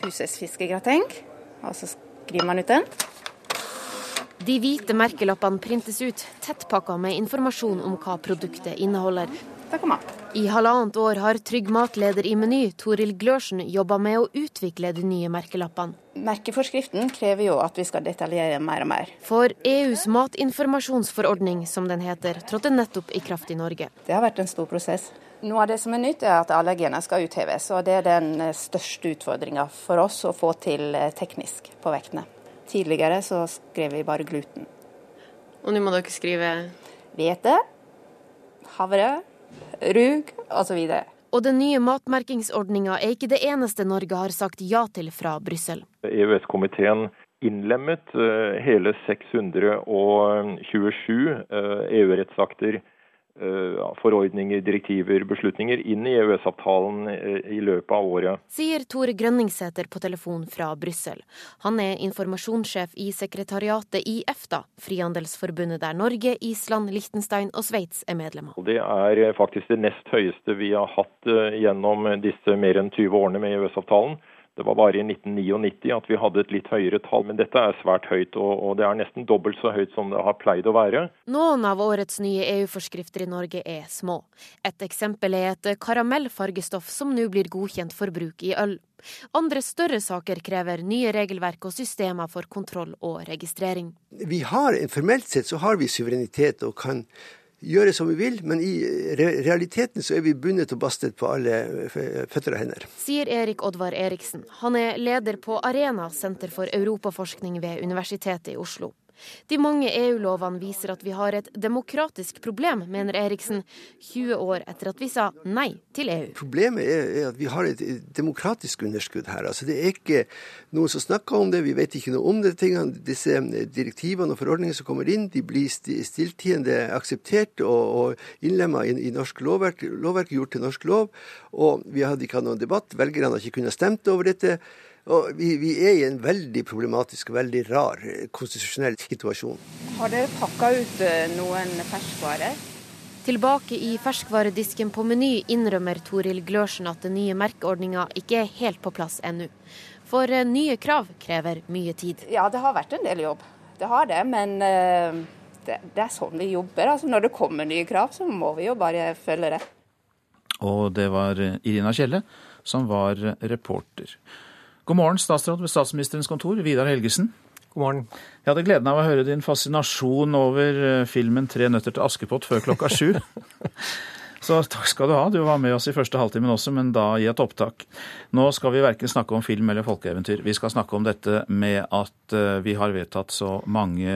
Husets fiskegrateng, og så skriver man ut den. De hvite merkelappene printes ut, tettpakka med informasjon om hva produktet inneholder. I halvannet år har Trygg Mat-leder i Meny, Toril Glørsen, jobba med å utvikle de nye merkelappene. Merkeforskriften krever jo at vi skal detaljere mer og mer. For EUs matinformasjonsforordning, som den heter, trådte nettopp i kraft i Norge. Det har vært en stor prosess. Noe av det som er nytt, er at alle skal utheves. og Det er den største utfordringa for oss å få til eh, teknisk på vektene. Tidligere så skrev vi bare gluten. Og nå må dere skrive Hvete, havre, rug osv. Og den nye matmerkingsordninga er ikke det eneste Norge har sagt ja til fra Brussel. EØS-komiteen innlemmet eh, hele 627 EU-rettsakter Eh, forordninger, direktiver, beslutninger inn i EØS-avtalen eh, i løpet av året. Sier Tore Grønningsæter på telefon fra Brussel. Han er informasjonssjef i sekretariatet i EFTA, frihandelsforbundet der Norge, Island, Liechtenstein og Sveits er medlemmer. Det er eh, faktisk det nest høyeste vi har hatt gjennom disse mer enn 20 årene med EØS-avtalen. Det var bare i 1999 at vi hadde et litt høyere tall, men dette er svært høyt. Og det er nesten dobbelt så høyt som det har pleid å være. Noen av årets nye EU-forskrifter i Norge er små. Et eksempel er et karamellfargestoff som nå blir godkjent for bruk i øl. Andre større saker krever nye regelverk og systemer for kontroll og registrering. Vi har, Formelt sett så har vi suverenitet og kan gjøre som vi vil, men i realiteten så er vi bundet og bastet på alle føtter og hender. Sier Erik Oddvar Eriksen. Han er leder på Arena, senter for europaforskning ved Universitetet i Oslo. De mange EU-lovene viser at vi har et demokratisk problem, mener Eriksen, 20 år etter at vi sa nei til EU. Problemet er at vi har et demokratisk underskudd her. Altså, det er ikke noen som snakker om det, vi vet ikke noe om det. Tingene. Disse direktivene og forordningene som kommer inn, de blir stilltiende akseptert og, og innlemma i, i, norsk lovverk, lovverk, gjort til norsk lov. Og vi hadde ikke hatt noen debatt. Velgerne har ikke kunnet stemt over dette. Og vi, vi, er i en veldig problematisk og veldig rar eh, konstitusjonell situasjon. Har dere pakka ut eh, noen ferskvarer? Tilbake i ferskvaredisken på Meny innrømmer Toril Glørsen at den nye merkeordninga ikke er helt på plass ennå. For eh, nye krav krever mye tid. Ja, det har vært en del jobb. Det har det. Men det, det er sånn vi jobber. Altså, når det kommer nye krav, så må vi jo bare følge det. Og det var Irina Kjelle som var reporter. God morgen, statsråd ved statsministerens kontor, Vidar Helgesen. God morgen. Jeg hadde gleden av å høre din fascinasjon over eh, filmen 'Tre nøtter til Askepott' før klokka sju. Så takk skal du ha. Du var med oss i første halvtimen også, men da i et opptak. Nå skal vi verken snakke om film eller folkeeventyr. Vi skal snakke om dette med at eh, vi har vedtatt så mange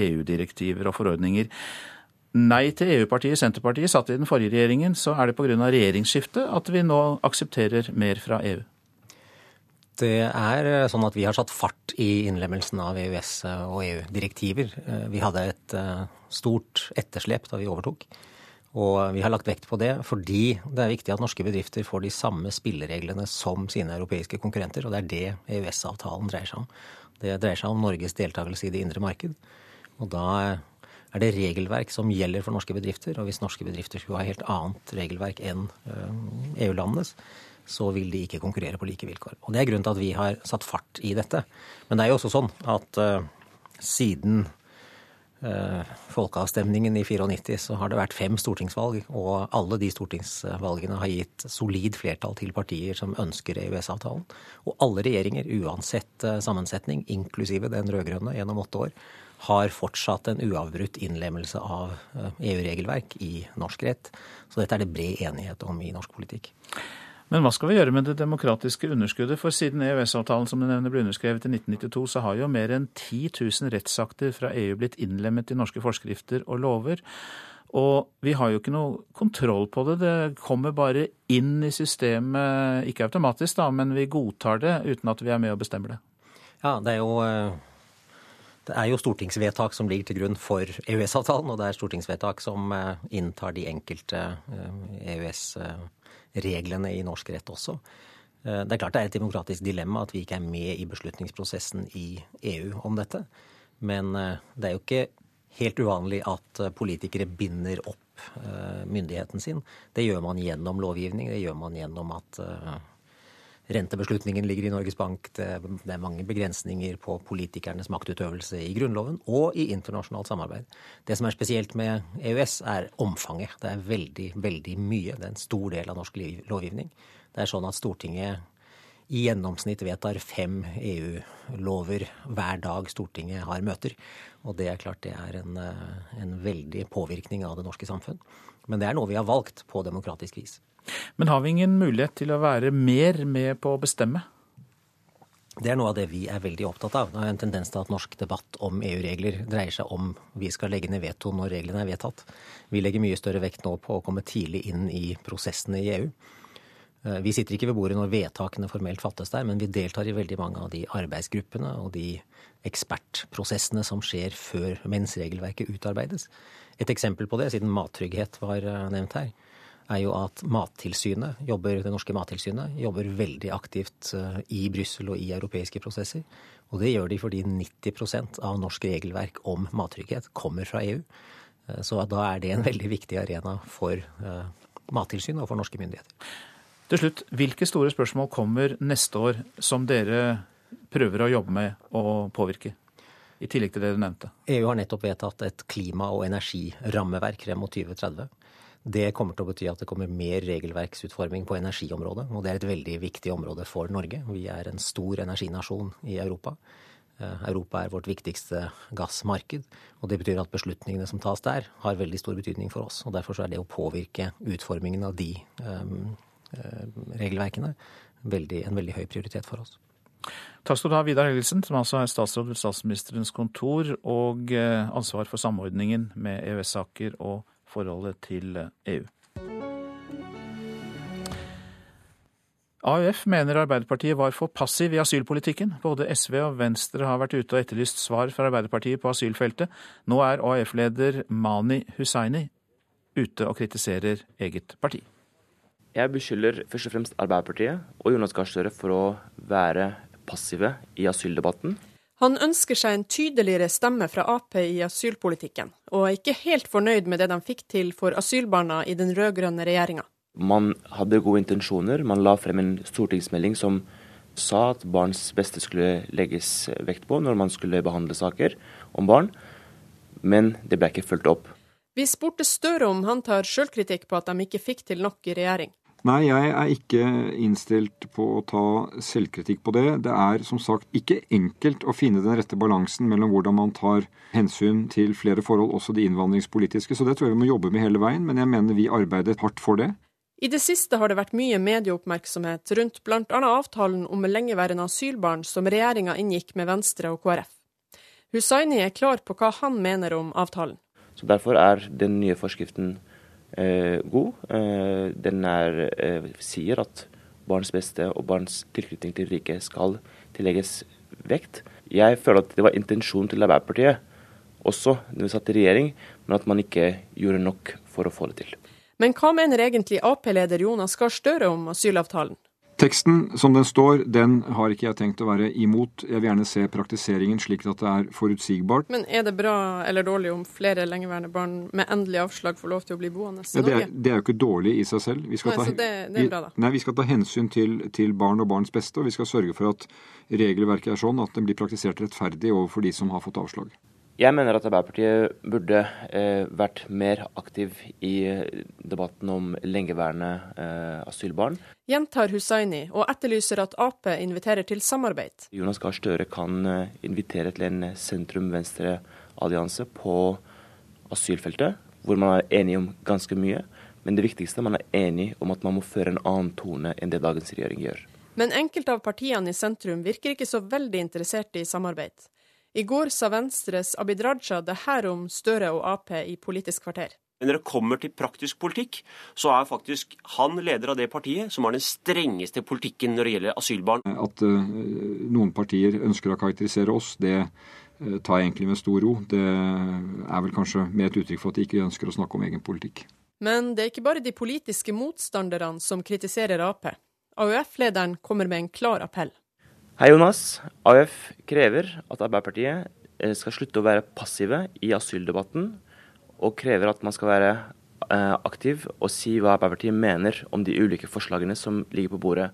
EU-direktiver e og forordninger nei til EU-partiet Senterpartiet satt i den forrige regjeringen, så er det pga. regjeringsskiftet at vi nå aksepterer mer fra EU? Det er eh, sånn at vi har satt fart i innlemmelsen av EØS- og EU-direktiver. Eh, vi hadde et eh, stort etterslep da vi overtok. Og vi har lagt vekt på det fordi det er viktig at norske bedrifter får de samme spillereglene som sine europeiske konkurrenter, og det er det EØS-avtalen dreier seg om. Det dreier seg om Norges deltakelse i det indre marked. Og da er det regelverk som gjelder for norske bedrifter. Og hvis norske bedrifter skulle ha helt annet regelverk enn eh, EU-landenes, så vil de ikke konkurrere på like vilkår. Og Det er grunnen til at vi har satt fart i dette. Men det er jo også sånn at uh, siden uh, folkeavstemningen i 94 så har det vært fem stortingsvalg, og alle de stortingsvalgene har gitt solid flertall til partier som ønsker EØS-avtalen. Og alle regjeringer, uansett uh, sammensetning, inklusive den rød-grønne gjennom åtte år, har fortsatt en uavbrutt innlemmelse av EU-regelverk eh, e i norsk rett. Så dette er det bred enighet om i norsk politikk. Men hva skal vi gjøre med det demokratiske underskuddet? For siden EØS-avtalen som du nevner ble underskrevet i 1992, så har jo mer enn 10 000 rettsakter fra EU blitt innlemmet i norske forskrifter og lover. Og vi har jo ikke noe kontroll på det. Det kommer bare inn i systemet, ikke automatisk da, men vi godtar det uten at vi er med og bestemmer det. Ja, det er jo eh, det er jo stortingsvedtak som ligger til grunn for EØS-avtalen, og det er stortingsvedtak som eh, inntar de enkelte EØS-reglene eh, e i norsk rett også. Eh, det er klart det er et demokratisk dilemma at vi ikke er med i beslutningsprosessen i EU om dette. Men det er jo ikke helt uvanlig at politikere binder opp myndigheten sin. Det gjør man gjennom lovgivning, det gjør man gjennom at Rentebeslutningen ligger i Norges Bank. Det er mange begrensninger på politikernes maktutøvelse i Grunnloven og i internasjonalt samarbeid. Det som er spesielt med EØS, er omfanget. Det er veldig, veldig mye. Det er en stor del av norsk lovgivning. Det er sånn at Stortinget i gjennomsnitt vedtar fem EU-lover hver dag Stortinget har møter. Og det er klart det er en, en veldig påvirkning av det norske samfunn. Men det er noe vi har valgt på demokratisk vis. Men har vi ingen mulighet til å være mer med på å bestemme? Det er noe av det vi er veldig opptatt av. Det er en tendens til at norsk debatt om EU-regler dreier seg om vi skal legge ned veto når reglene er vedtatt. Vi legger mye større vekt nå på å komme tidlig inn i prosessene i EU. Eh, vi sitter ikke ved bordet når vedtakene formelt fattes der, men vi deltar i veldig mange av de arbeidsgruppene og de ekspertprosessene som skjer før mens regelverket utarbeides. Et eksempel på det, siden mattrygghet var eh, nevnt her, er jo at Mattilsynet, jobber, det norske Mattilsynet jobber veldig aktivt eh, i Brussel og i europeiske prosesser. Og det gjør de fordi 90% av norsk regelverk om mattrygghet kommer fra EU. Eh, så da er det en veldig viktig arena for eh, Mattilsynet og for norske myndigheter. Til slutt, hvilke store spørsmål kommer neste år som dere prøver å jobbe med og påvirke? I tillegg til det du nevnte. EU har nettopp vedtatt et klima- og energirammeverk frem mot 2030. Det kommer til å bety at det kommer mer regelverksutforming på energiområdet. Og det er et veldig viktig område for Norge. Vi er en stor energinasjon i Europa. Eh, Europa er vårt viktigste gassmarked, og det betyr at beslutningene som tas der, har veldig stor betydning for oss. og Derfor er det å påvirke utformingen av de um, regelverkene veldig, en veldig høy prioritet for oss. Takk skal du ha, Vidar Helgelsen, som altså er statsråd ved statsministerens kontor og eh, ansvar for samordningen med EØS-saker og forholdet til EU. AUF mener Arbeiderpartiet var for passiv i asylpolitikken. Både SV og Venstre har vært ute og etterlyst svar fra Arbeiderpartiet på asylfeltet. Nå er AUF-leder Mani Hussaini ute og kritiserer eget parti. Jeg beskylder først og fremst Arbeiderpartiet og Jonas Gahr Støre for å være passive i asyldebatten. Han ønsker seg en tydeligere stemme fra Ap i asylpolitikken, og er ikke helt fornøyd med det de fikk til for asylbarna i den rød-grønne regjeringa. Man hadde gode intensjoner. Man la frem en stortingsmelding som sa at barns beste skulle legges vekt på når man skulle behandle saker om barn, men det ble ikke fulgt opp. Vi spurte Støre om han tar sjølkritikk på at de ikke fikk til nok i regjering. Nei, jeg er ikke innstilt på å ta selvkritikk på det. Det er som sagt ikke enkelt å finne den rette balansen mellom hvordan man tar hensyn til flere forhold, også de innvandringspolitiske. Så det tror jeg vi må jobbe med hele veien, men jeg mener vi arbeidet hardt for det. I det siste har det vært mye medieoppmerksomhet rundt bl.a. avtalen om lengeværende asylbarn som regjeringa inngikk med Venstre og KrF. Hussaini er klar på hva han mener om avtalen. Så Derfor er den nye forskriften god. Eh, den er, eh, sier at barns beste og barns tilknytning til riket skal tillegges vekt. Jeg føler at det var intensjonen til Arbeiderpartiet også da vi satt i regjering, men at man ikke gjorde nok for å få det til. Men hva mener egentlig Ap-leder Jonas Gahr Støre om asylavtalen? Teksten som den står, den har ikke jeg tenkt å være imot. Jeg vil gjerne se praktiseringen slik at det er forutsigbart. Men er det bra eller dårlig om flere lengeværende barn med endelig avslag får lov til å bli boende i Norge? Ja, det, det, er, jo ikke dårlig i seg selv. Nei, ta, det, det, bra da. Nei, Vi skal ta hensyn til, til, barn og barns beste, og vi skal sørge for at regelverket er sånn at den blir praktisert rettferdig overfor de som har fått avslag. Jeg mener at Arbeiderpartiet burde eh, vært mer aktiv i debatten om lengeværende eh, asylbarn. Gjentar Hussaini og etterlyser at Ap inviterer til samarbeid. Jonas Gahr Støre kan eh, invitere til en sentrum-venstre-allianse på asylfeltet, hvor man er enig om ganske mye. Men det viktigste man er enig om at man må føre en annen tone enn det dagens regjering gjør. Men enkelte av partiene i sentrum virker ikke så veldig interessert i samarbeid. I går sa Venstres Abid Raja det her om Støre og Ap i Politisk kvarter. Men når det kommer til praktisk politikk, så er faktisk han leder av det partiet som har den strengeste politikken når det gjelder asylbarn. At uh, noen partier ønsker å karakterisere oss, det uh, tar jeg egentlig med stor ro. Det er vel kanskje mer et uttrykk for at de ikke ønsker å snakke om egen politikk. Men det er ikke bare de politiske motstanderne som kritiserer Ap. AUF-lederen kommer med en klar appell. Hei, Jonas. AUF krever at Arbeiderpartiet eh, skal slutte å være passive i asyldebatten, og krever at man skal være eh, aktiv og si hva Arbeiderpartiet mener om de ulike forslagene som ligger på bordet.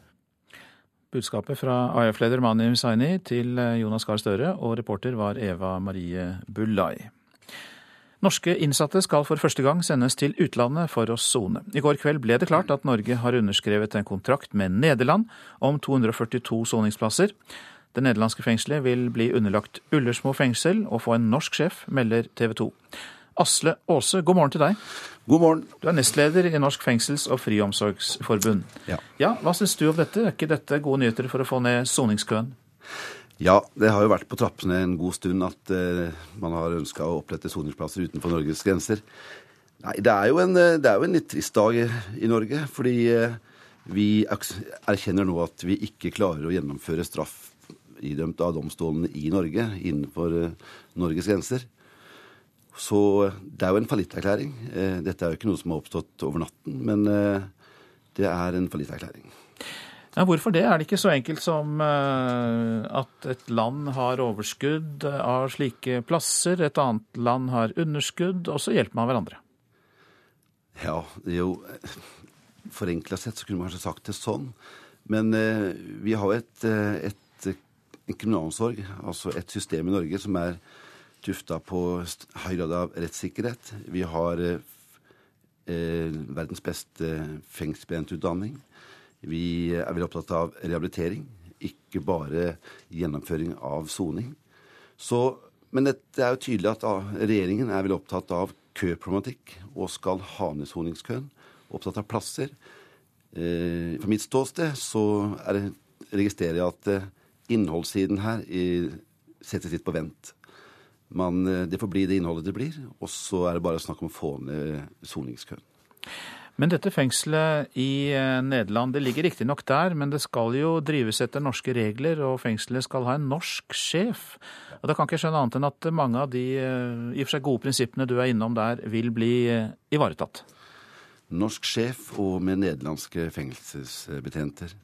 Budskapet fra AUF-leder Mani Hussaini til eh, Jonas Gahr Støre, og reporter var Eva Marie Bullai. Norske innsatte skal for første gang sendes til utlandet for å sone. I går kveld ble det klart at Norge har underskrevet en kontrakt med Nederland om 242 soningsplasser. Det nederlandske fengselet vil bli underlagt Ullersmo fengsel og få en norsk sjef, melder TV 2. Asle Aase, god morgen til deg. God morgen. Du er nestleder i Norsk fengsels- og friomsorgsforbund. Ja. ja hva syns du om dette? Er ikke dette gode nyheter for å få ned soningskøen? Ja, det har jo vært på trappene en god stund at uh, man har ønska å opprette soningsplasser utenfor Norges grenser. Nei, det er en, eh, det er jo en litt trist dag i Norge, fordi uh, vi erkjenner nå at vi ikke klarer å gjennomføre straff idømt av domstolene i Norge innenfor uh, Norges grenser. Så det er jo en fallitterklæring. Dette er jo ikke noe som har oppstått over natten, men det er en fallitterklæring. Ja, hvorfor det? Er det ikke så enkelt som uh, at et land har overskudd av slike plasser, et annet land har underskudd, og så hjelper man hverandre? Ja, jo forenkla sett så kunne man kanskje sagt det sånn. Men eh, vi har et, eh, et, en kriminalomsorg, altså et system i Norge som er tufta på høy grad av rettssikkerhet. Vi har eh, eh verdens beste fengselsbetjentutdanning. Vi er veldig opptatt av rehabilitering, ikke bare gjennomføring av soning. Men det er jo tydelig at ah, regjeringen er veldig opptatt av køproblematikk og skal ha ned soningskøen. Opptatt av plasser. Eh, fra mitt ståsted så det, registrerer jeg at eh, innholdssiden her settes litt på vent. Man, eh, det får bli det innholdet det blir, og så er det bare snakk om å få ned soningskøen. Men dette fengselet i eh, Nederland det ligger riktignok der, men det skal jo drives etter norske regler, og fengselet skal ha en norsk sjef. Og Da kan ikke skjønne annet enn at mange av de eh, i og for seg gode prinsippene du er innom der, vil bli eh, ivaretatt. Norsk sjef og med nederlandske fengselsbetjenter.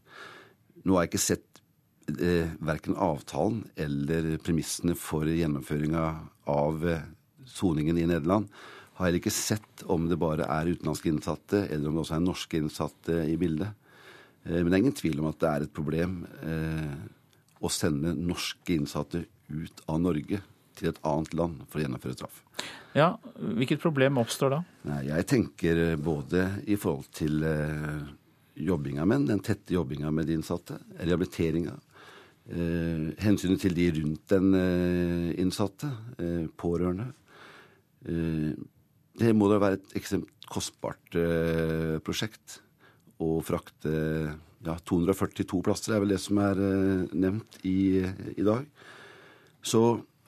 Nå har jeg ikke sett eh, verken avtalen eller premissene for gjennomføringa av soningen i Nederland har heller ikke sett om det bare er utenlandske innsatte, eller om det også er norske innsatte i bildet. Eh, men det er ingen tvil om at det er et problem eh, å sende norske innsatte ut av Norge til et annet land for å gjennomføre straff. Ja, Hvilket problem oppstår da? Nei, jeg tenker både i forhold til eh, jobbinga med den tette jobbinga med de innsatte, rehabiliteringa, eh, hensynet til de rundt den eh, innsatte, eh, pårørende. Det må da være et ekstremt kostbart eh, prosjekt å frakte ja, 242 plasser, er vel det som er eh, nevnt i, i, dag. Så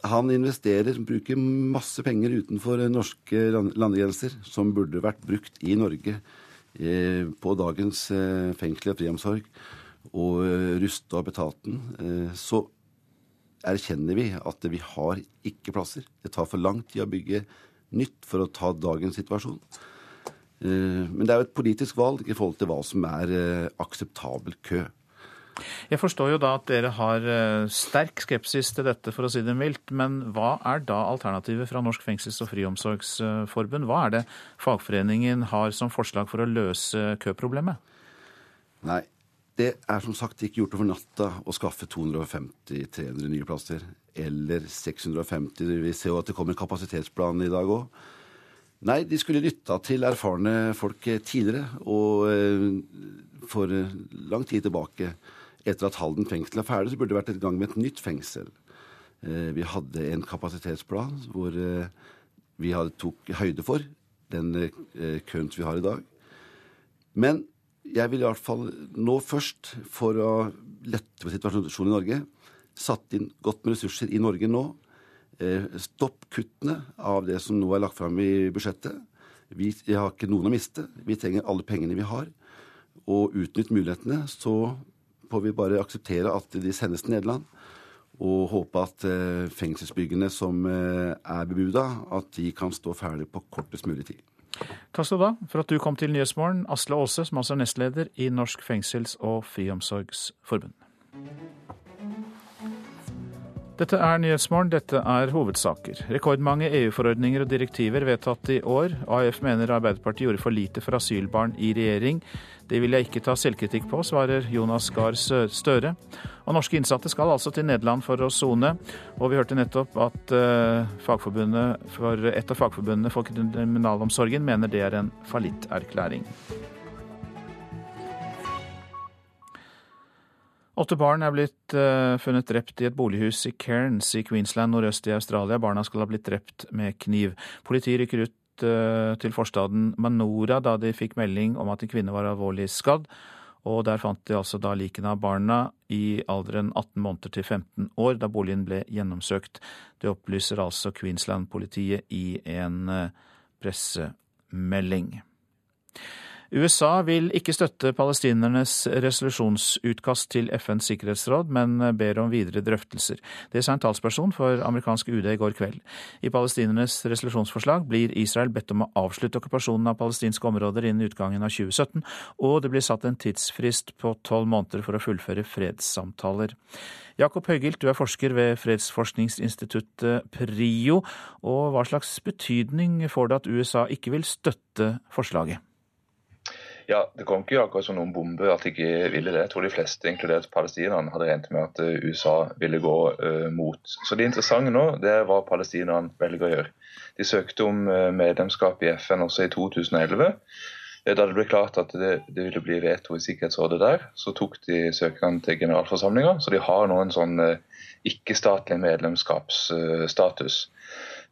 han investerer, bruker masse penger utenfor norske landegrenser, som burde vært brukt i Norge eh, på dagens eh, fengsel og friomsorg, og eh, ruste opp etaten. Eh, så erkjenner vi at vi har ikke plasser. Det tar for lang tid å bygge nytt for å ta dagens situasjon. Eh, men det er jo et politisk valg i forhold til hva som er eh, akseptabel kø. Jeg forstår jo da at dere har eh, sterk skepsis til dette, for å si det mildt. Men hva er da alternativet fra Norsk fengsels- og friomsorgsforbund? Hva er det fagforeningen har som forslag for å løse køproblemet? Nei, det er som sagt ikke gjort over natta å skaffe 250-300 nye plasser. Eller 650. Vi ser jo at det kommer kapasitetsplan i dag òg. Nei, de skulle lytta til erfarne folk tidligere. Og eh, for lang tid tilbake, etter at Halden fengsel er ferdig, så burde det vært i gang med et nytt fengsel. Eh, vi hadde en kapasitetsplan hvor eh, vi tok høyde for den køen vi har i dag. Men jeg vil i hvert fall nå først, for å lette på situasjonen i Norge, satt inn godt med ressurser i Norge nå. Eh, stopp kuttene av det som nå er lagt fram i budsjettet. Vi har ikke noen å miste. Vi trenger alle pengene vi har. Og utnytt mulighetene. Så får vi bare akseptere at de sendes til Nederland. Og håpe at eh, fengselsbyggene som eh, er bebuda, at de kan stå ferdig på kortest mulig tid. Takk skal du ha for at du kom til Nyhetsmorgen, Asle Aase, som altså er nestleder i Norsk fengsels- og friomsorgsforbund. Dette er Nyhetsmorgen, dette er hovedsaker. Rekordmange EU-forordninger og direktiver vedtatt i år. AF mener Arbeiderpartiet gjorde for lite for asylbarn i regjering. Det vil jeg ikke ta selvkritikk på, svarer Jonas Gahr Støre. Og norske innsatte skal altså til Nederland for å sone. Og vi hørte nettopp at uh, et av fagforbundene for kriminalomsorgen mener det er en fallitterklæring. Åtte barn er blitt uh, funnet drept i et bolighus i Cairns i Queensland nordøst i Australia. Barna skal ha blitt drept med kniv. Politiet rykker ut uh, til forstaden Manora da de fikk melding om at en kvinne var alvorlig skadd. Og der fant de altså da likene av barna i alderen 18 måneder til 15 år da boligen ble gjennomsøkt. Det opplyser altså Queensland-politiet i en eh, pressemelding. USA vil ikke støtte palestinernes resolusjonsutkast til FNs sikkerhetsråd, men ber om videre drøftelser. Det sa en talsperson for amerikansk UD i går kveld. I palestinernes resolusjonsforslag blir Israel bedt om å avslutte okkupasjonen av palestinske områder innen utgangen av 2017, og det blir satt en tidsfrist på tolv måneder for å fullføre fredssamtaler. Jakob Høgilt, du er forsker ved fredsforskningsinstituttet PRIO, og hva slags betydning får det at USA ikke vil støtte forslaget? Ja, Det kom ikke akkurat som noen bombe at de ikke ville det. Jeg tror de fleste, inkludert palestinerne, hadde regnet med at eh, USA ville gå uh, mot. Så det interessante nå det er hva palestinerne velger å gjøre. De søkte om uh, medlemskap i FN også i 2011. Da det ble klart at det, det ville bli veto i Sikkerhetsrådet der, så tok de søkerne til generalforsamlinga. Så de har nå en sånn ikke-statlig medlemskapsstatus.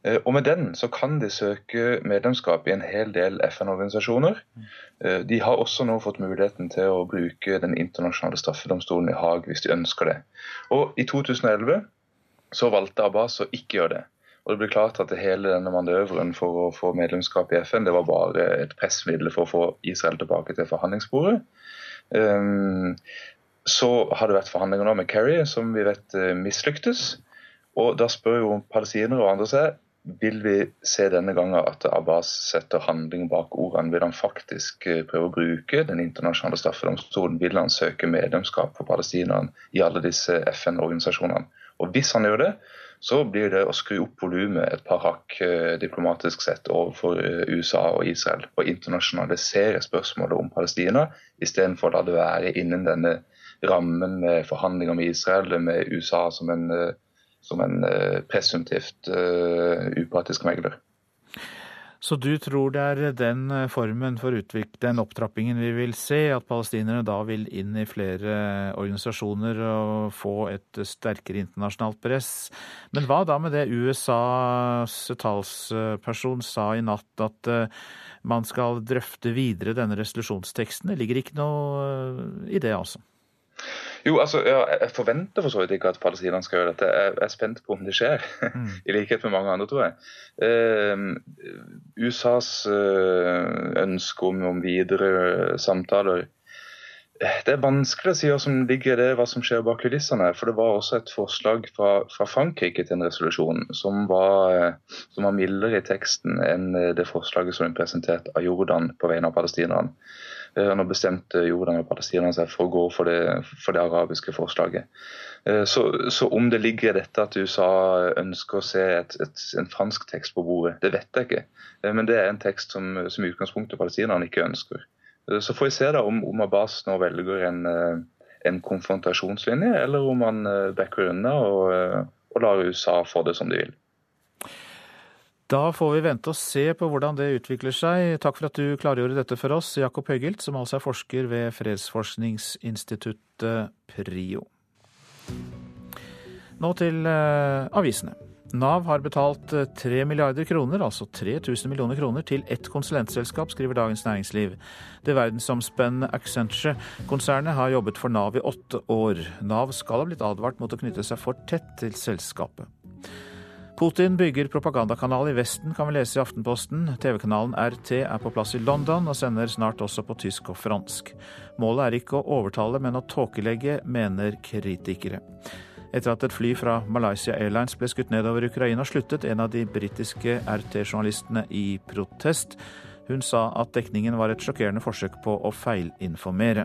Eh, og med den så kan de søke medlemskap i en hel del FN-organisasjoner. Eh, de har også nå fått muligheten til å bruke Den internasjonale straffedomstolen i Haag hvis de ønsker det. Og i 2011 så valgte Abbas å ikke gjøre det. Og det ble klart at hele denne manøveren for å få medlemskap i FN det var bare et pressmiddel for å få Israel tilbake til forhandlingsbordet. Um, så har det vært forhandlinger nå med Kerry, som vi vet mislyktes. Og Da spør jo palestinere og andre seg vil vi se denne gangen at Abbas setter handling bak ordene? Vil han faktisk eh, prøve å bruke Den internasjonale straffedomstolen? Vil han søke medlemskap for palestinerne i alle disse FN-organisasjonene? Og Hvis han gjør det, så blir det å skru opp volumet et par hakk eh, diplomatisk sett overfor eh, USA og Israel. Og internasjonalisere spørsmålet om Palestina, istedenfor å la det være innen denne rammen med forhandlinger med Israel, med USA som en som en eh, presumptivt uh, upartisk megler. Så du tror det er den eh, formen for den opptrappingen vi vil se, at palestinerne da vil inn i flere organisasjoner og få et sterkere internasjonalt press. Men hva da med det USAs talsperson sa i natt, at man skal drøfte videre denne resolusjonsteksten? Det ligger ikke noe i det, altså? Jo, altså, ja, Jeg forventer for så vidt ikke at palestinerne skal gjøre dette. Jeg er spent på om det skjer, mm. i likhet med mange andre, tror jeg. Eh, USAs eh, ønske om, om, videre samtaler eh, Det er vanskelig å si hva som ligger i det, hva som skjer bak kulissene. For det var også et forslag fra, fra Frankrike til en resolusjon som var, eh, som var mildere i teksten enn det forslaget som ble presentert av Jordan på vegne av palestinerne. Eh, nå bestemte Jordan og Palestina seg for å gå for det, for det arabiske forslaget. Eh, så, så, om det ligger i dette at USA ønsker å se et, et, en fransk tekst på bordet, det vet jeg ikke. Eh, men det er en tekst som, som i utgangspunktet palestinerne ikke ønsker. Så får vi se da om, om Abbas nå velger en, en, konfrontasjonslinje, eller om han backer unna og, og lar USA få det som de vil. Da får vi vente og se på hvordan det utvikler seg. Takk for at du klargjorde dette for oss, Jakob Høgilt, som altså er forsker ved fredsforskningsinstituttet PRIO. Nå til uh, avisene. Nav har betalt 3 eh, milliarder kroner, altså 3000 millioner kroner, til ett konsulentselskap, skriver Dagens Næringsliv. Det verdensomspennende Accenture-konsernet har jobbet for Nav i åtte år. Nav skal ha blitt advart mot å knytte seg for tett til selskapet. Putin bygger propagandakanal i Vesten, kan vi lese i Aftenposten. TV-kanalen RT er på plass i London og sender snart også på tysk og fransk. Målet er ikke å overtale, men å tåkelegge, mener kritikere. Etter at et fly fra Malaysia Airlines ble skutt nedover Ukraina, sluttet en av de britiske RT-journalistene i protest. Hun sa at dekningen var et sjokkerende forsøk på å feilinformere.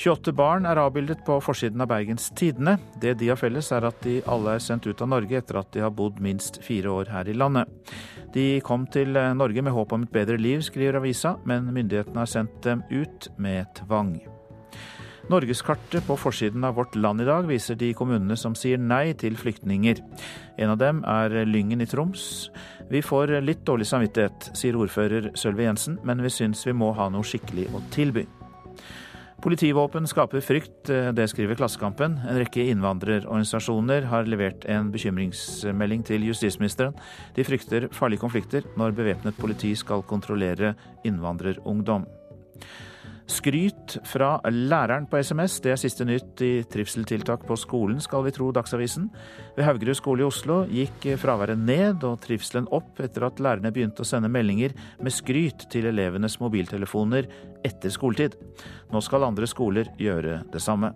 28 barn er avbildet på forsiden av Bergens Tidende. Det de har felles, er at de alle er sendt ut av Norge etter at de har bodd minst fire år her i landet. De kom til Norge med håp om et bedre liv, skriver avisa, men myndighetene har sendt dem ut med tvang. Norgeskartet på forsiden av Vårt Land i dag viser de kommunene som sier nei til flyktninger. En av dem er Lyngen i Troms. Vi får litt dårlig samvittighet, sier ordfører Sølvi Jensen, men vi syns vi må ha noe skikkelig å tilby. Politivåpen skaper frykt, eh, det skriver Klassekampen. En rekke innvandrerorganisasjoner har levert en bekymringsmelding til justisministeren. De frykter farlige konflikter når bevæpnet politi skal kontrollere innvandrerungdom. Skryt fra læreren på SMS, det er siste nytt i trivseltiltak på skolen, skal vi tro Dagsavisen. Ved Haugerud skole i Oslo gikk fraværet ned og trivselen opp etter at lærerne begynte å sende meldinger med skryt til elevenes mobiltelefoner etter skoletid. Nå skal andre skoler gjøre det samme.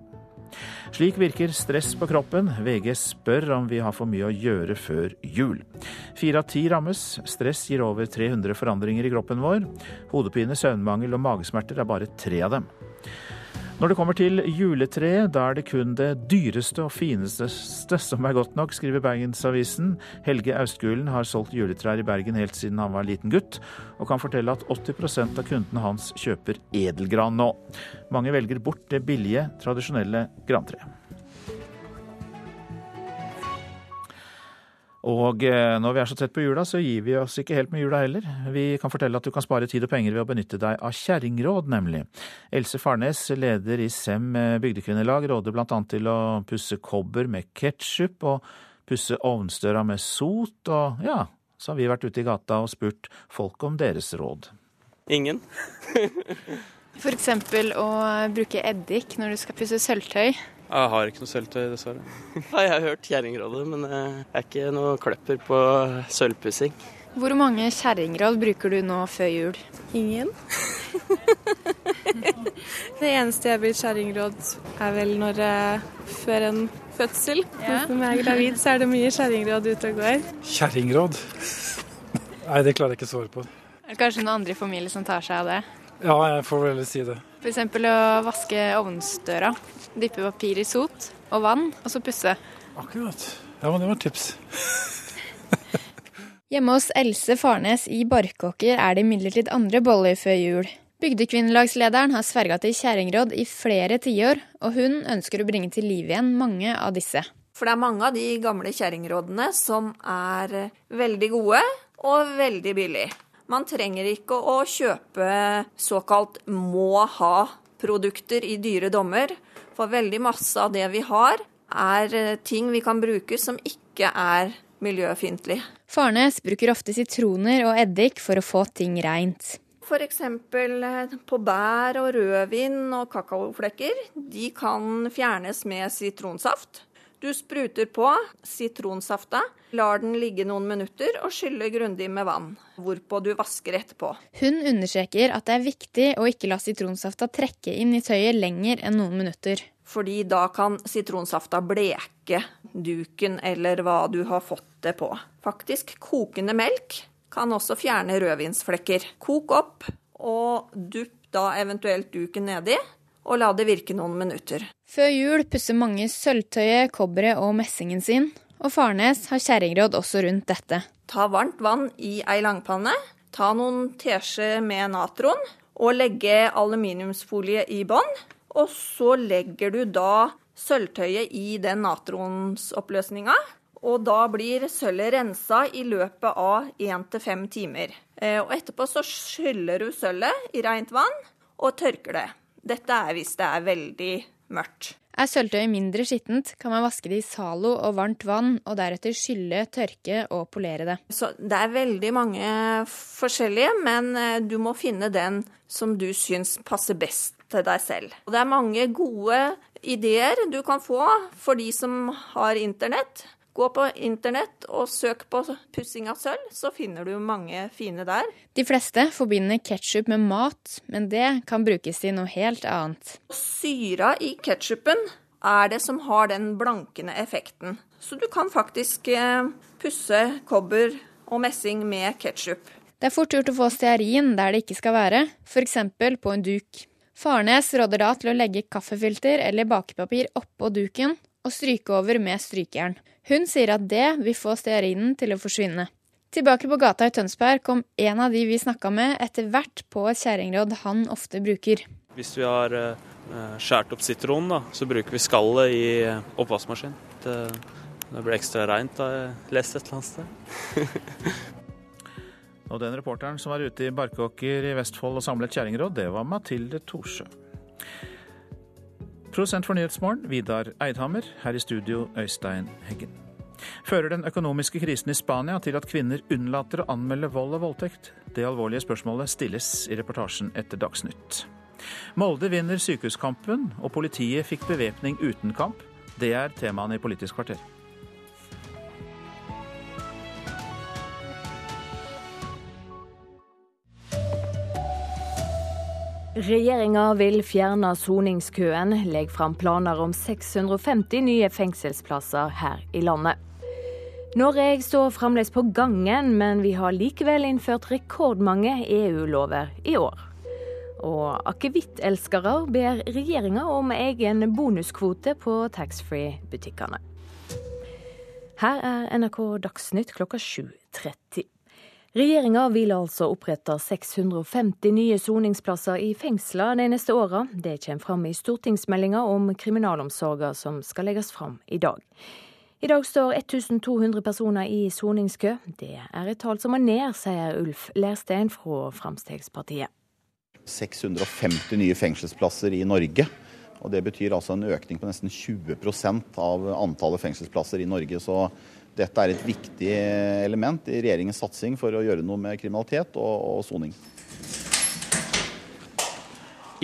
Slik virker stress på kroppen. VG spør om vi har for mye å gjøre før jul. Fire av ti rammes. Stress gir over 300 forandringer i kroppen vår. Hodepine, søvnmangel og magesmerter er bare tre av dem. Når det kommer til juletreet, da er det kun det dyreste og fineste som er godt nok, skriver Bergensavisen. Helge Austgulen har solgt juletrær i Bergen helt siden han var liten gutt, og kan fortelle at 80% av kundene hans kjøper edelgran nå. Mange velger bort det billige, tradisjonelle grantreet. Og eh, når vi er så tett på jula, så gir vi oss ikke helt med jula heller. Vi kan fortelle at du kan spare tid og penger ved å benytte deg av kjerringråd, nemlig. Else Farnes, leder i Sem bygdekvinnelag, råder bl.a. til å pusse kobber med ketsjup og pusse ovnsdøra med sot, og ja, så har vi vært ute i gata og spurt folk om deres råd. Ingen. F.eks. å bruke eddik når du skal pusse sølvtøy. Jeg har ikke noe sølvtøy, dessverre. Nei, jeg har hørt kjerringrådet, men jeg er ikke noe kløpper på sølvpussing. Hvor mange kjerringråd bruker du nå før jul? Ingen. det eneste jeg blir kjerringråd, er vel når før en fødsel. Ja. Når jeg er gravid, så er det mye kjerringråd ute og går. Kjerringråd? Nei, det klarer jeg ikke å svare på. Er det kanskje noen andre i familien som tar seg av det? Ja, jeg får vel si det. F.eks. å vaske ovnsdøra. Dyppe papir i sot og vann, og så pusse. Akkurat. Ja, men det var et tips. Hjemme hos Else Farnes i Barkåker er det imidlertid andre boller før jul. Bygdekvinnelagslederen har sverga til kjerringråd i flere tiår, og hun ønsker å bringe til liv igjen mange av disse. For det er mange av de gamle kjerringrådene som er veldig gode og veldig billige. Man trenger ikke å kjøpe såkalt må ha-produkter i dyre dommer, for veldig masse av det vi har, er eh, ting vi kan bruke som ikke er miljøfiendtlig. Farnes bruker ofte sitroner og eddik for å få ting reint. F.eks. Eh, på bær og rødvin og kakaoflekker. De kan fjernes med sitronsaft. Du spruter på sitronsafta, lar den ligge noen minutter og skyller grundig med vann, hvorpå du vasker etterpå. Hun understreker at det er viktig å ikke la sitronsafta trekke inn i tøyet lenger enn noen minutter. Fordi da kan sitronsafta bleke duken eller hva du har fått det på. Faktisk kokende melk kan også fjerne rødvinsflekker. Kok opp, og dupp da eventuelt duken nedi og la det virke noen minutter. Før jul pusser mange sølvtøyet, kobberet og messingen sin, og Farnes har kjerringråd også rundt dette. Ta varmt vann i ei langpanne, ta noen teskjeer med natron og legge aluminiumsfolie i bånn. Og så legger du da sølvtøyet i den natronsoppløsninga. Og da blir sølvet rensa i løpet av én til fem timer. Eh, og etterpå så skyller du sølvet i rent vann og tørker det. Dette er hvis det er veldig mørkt. Er sølvtøyet mindre skittent, kan man vaske det i Zalo og varmt vann, og deretter skylle, tørke og polere det. Så det er veldig mange forskjellige, men eh, du må finne den som du syns passer best til deg selv. Og det er mange gode ideer du kan få for de som har internett. Gå på internett og søk på pussing av sølv, så finner du mange fine der. De fleste forbinder ketsjup med mat, men det kan brukes til noe helt annet. Syra i ketsjupen er det som har den blankende effekten. Så du kan faktisk eh, pusse kobber og messing med ketsjup. Det er fort gjort å få stearin der det ikke skal være, f.eks. på en duk. Farnes råder da til å legge kaffefilter eller bakepapir oppå duken og stryke over med strykejern. Hun sier at det vil få stearinen til å forsvinne. Tilbake på gata i Tønsberg kom en av de vi snakka med etter hvert på et kjerringråd han ofte bruker. Hvis vi har uh, skåret opp sitronen, da, så bruker vi skallet i uh, oppvaskmaskin. Det, det blir ekstra reint, har jeg lest et eller annet sted. og den reporteren som var ute i Barkåker i Vestfold og samlet kjerringråd, det var Mathilde Thorsø. Prosent for Nyhetsmorgen, Vidar Eidhammer. Her i studio, Øystein Heggen. Fører den økonomiske krisen i Spania til at kvinner unnlater å anmelde vold og voldtekt? Det alvorlige spørsmålet stilles i reportasjen etter Dagsnytt. Molde vinner sykehuskampen, og politiet fikk bevæpning uten kamp. Det er temaene i Politisk kvarter. Regjeringa vil fjerne soningskøen, legger fram planer om 650 nye fengselsplasser her i landet. Norge står fremdeles på gangen, men vi har likevel innført rekordmange EU-lover i år. Og akevittelskere ber regjeringa om egen bonuskvote på taxfree-butikkene. Her er NRK Dagsnytt klokka 7.30. Regjeringa vil altså opprette 650 nye soningsplasser i fengsler de neste åra. Det kommer fram i stortingsmeldinga om kriminalomsorga som skal legges fram i dag. I dag står 1200 personer i soningskø. Det er et tall som må ned, sier Ulf Lerstein fra Fremskrittspartiet. 650 nye fengselsplasser i Norge. Og Det betyr altså en økning på nesten 20% av antallet fengselsplasser i Norge. Så dette er et viktig element i regjeringens satsing for å gjøre noe med kriminalitet og, og soning.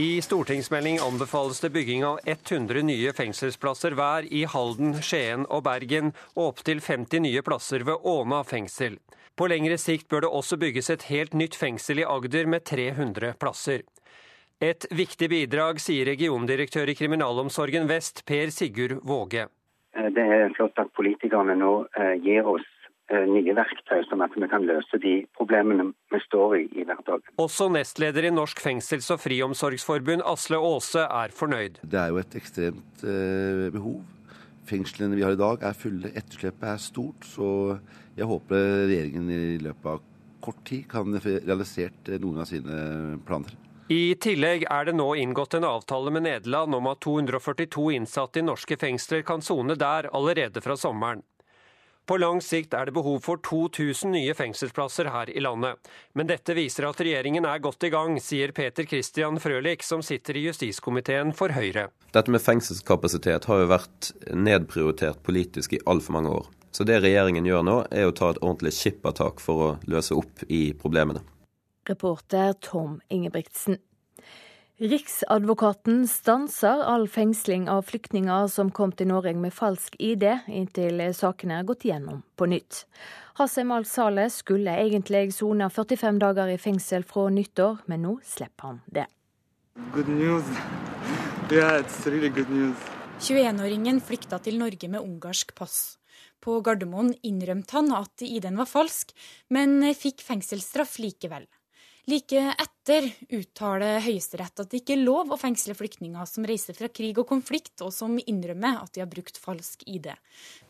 I stortingsmelding anbefales det bygging av 100 nye fengselsplasser hver i Halden, Skien og Bergen, og opptil 50 nye plasser ved Åna fengsel. På lengre sikt bør det også bygges et helt nytt fengsel i Agder med 300 plasser. Et viktig bidrag, sier regiondirektør i Kriminalomsorgen Vest, Per Sigurd Våge. Eh, det er flott at politikerne nå eh, gir oss eh, nye verktøy, sånn at vi kan løse de problemene vi står i i hverdagen. Også nestleder i Norsk fengsels- og friomsorgsforbund, Asle Aase, er fornøyd. Det er jo et ekstremt behov. Fengslene vi har i dag er fulle, etterslepet er stort. Så jeg håper regjeringen i løpet av kort tid kan få realisert noen av sine planer. I tillegg er det nå inngått en avtale med Nederland om at 242 innsatte i norske fengsler kan sone der allerede fra sommeren. På lang sikt er det behov for 2000 nye fengselsplasser her i landet. Men dette viser at regjeringen er godt i gang, sier Peter Christian Frølich, som sitter i justiskomiteen for Høyre. Dette med fengselskapasitet har jo vært nedprioritert politisk i altfor mange år. Så det regjeringen gjør nå, er å ta et ordentlig skippertak for å løse opp i problemene. Reporter Tom Ingebrigtsen. Riksadvokaten stanser all fengsling av flyktninger som kom til Norge med falsk ID, inntil sakene er gått gjennom på nytt. Hassem al-Saleh skulle egentlig sone 45 dager i fengsel fra nyttår, men nå slipper han det. Good news. Yeah, really good 21-åringen flykta til Norge med ungarsk pass. På Gardermoen innrømte han at ID-en var falsk, men fikk fengselsstraff likevel. Like etter uttaler Høyesterett at det ikke er lov å fengsle flyktninger som reiser fra krig og konflikt, og som innrømmer at de har brukt falsk ID.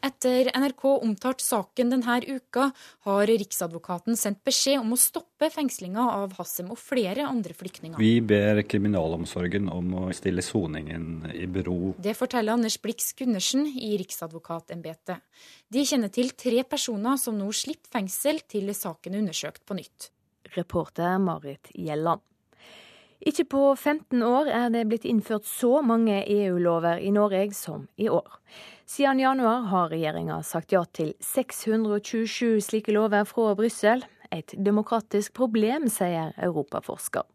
Etter NRK omtalte saken denne uka, har Riksadvokaten sendt beskjed om å stoppe fengslinga av Hassem og flere andre flyktninger. Vi ber kriminalomsorgen om å stille soningen i bero. Det forteller Anders Blix Gundersen i Riksadvokatembetet. De kjenner til tre personer som nå slipper fengsel til saken er undersøkt på nytt reporter Marit Gjelland. Ikke på 15 år er det blitt innført så mange EU-lover i Norge som i år. Siden januar har regjeringa sagt ja til 627 slike lover fra Brussel. Et demokratisk problem, sier europaforsker.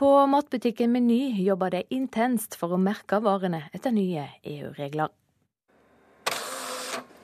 På matbutikken Meny jobber de intenst for å merke varene etter nye EU-regler.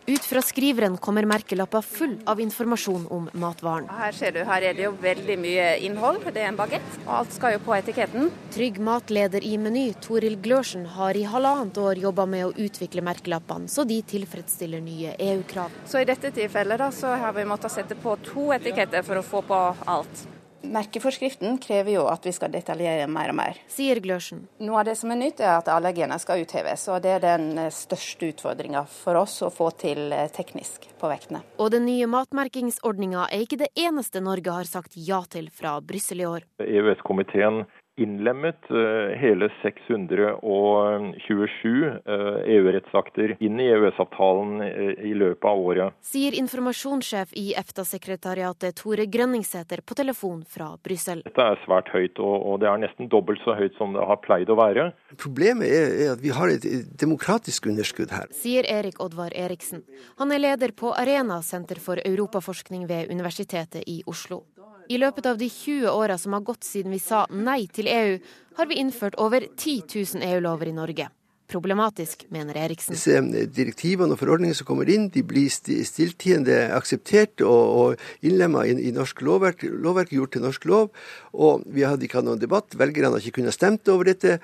Ut fra skriveren kommer merkelapper full av informasjon om matvaren. Her ser du, her er det jo veldig mye innhold. Det er en bagett, og alt skal jo på etiketten. Trygg matleder i Meny, Toril Glørsen, har i halvannet år jobba med å utvikle merkelappene, så de tilfredsstiller nye EU-krav. Så i dette tilfellet da, så har vi måttet sette på to etiketter for å få på alt. Merkeforskriften krever jo at vi skal detaljere mer og mer. Sier Glørsen. Noe av det som er nytt, er at allergener skal utheves. og Det er den største utfordringa for oss å få til eh, teknisk på vektene. Og den nye matmerkingsordninga er ikke det eneste Norge har sagt ja til fra Brussel i år. EØS-komiteen innlemmet eh, hele 627 EU-rettsakter eh, e inn i EØS-avtalen eh, i løpet av året. Sier informasjonssjef i EFTA-sekretariatet Tore Grønningsæter på telefon fra Brussel. Dette er svært høyt, og det er nesten dobbelt så høyt som det har pleid å være. Problemet er at vi har et demokratisk underskudd her. Sier Erik Oddvar Eriksen. Han er leder på Arena senter for europaforskning ved Universitetet i Oslo. I løpet av de 20 åra som har gått siden vi sa nei til EU, har vi innført over 10 000 EU-lover i Norge. Problematisk, mener Eriksen. Disse eh, direktivene og forordningene som kommer inn, de blir stilltiende akseptert og, og innlemma i, i, norsk lovverk, lovverk, gjort til norsk lov. Og vi hadde ikke hatt noen debatt. Velgerne har ikke kunnet stemt over dette.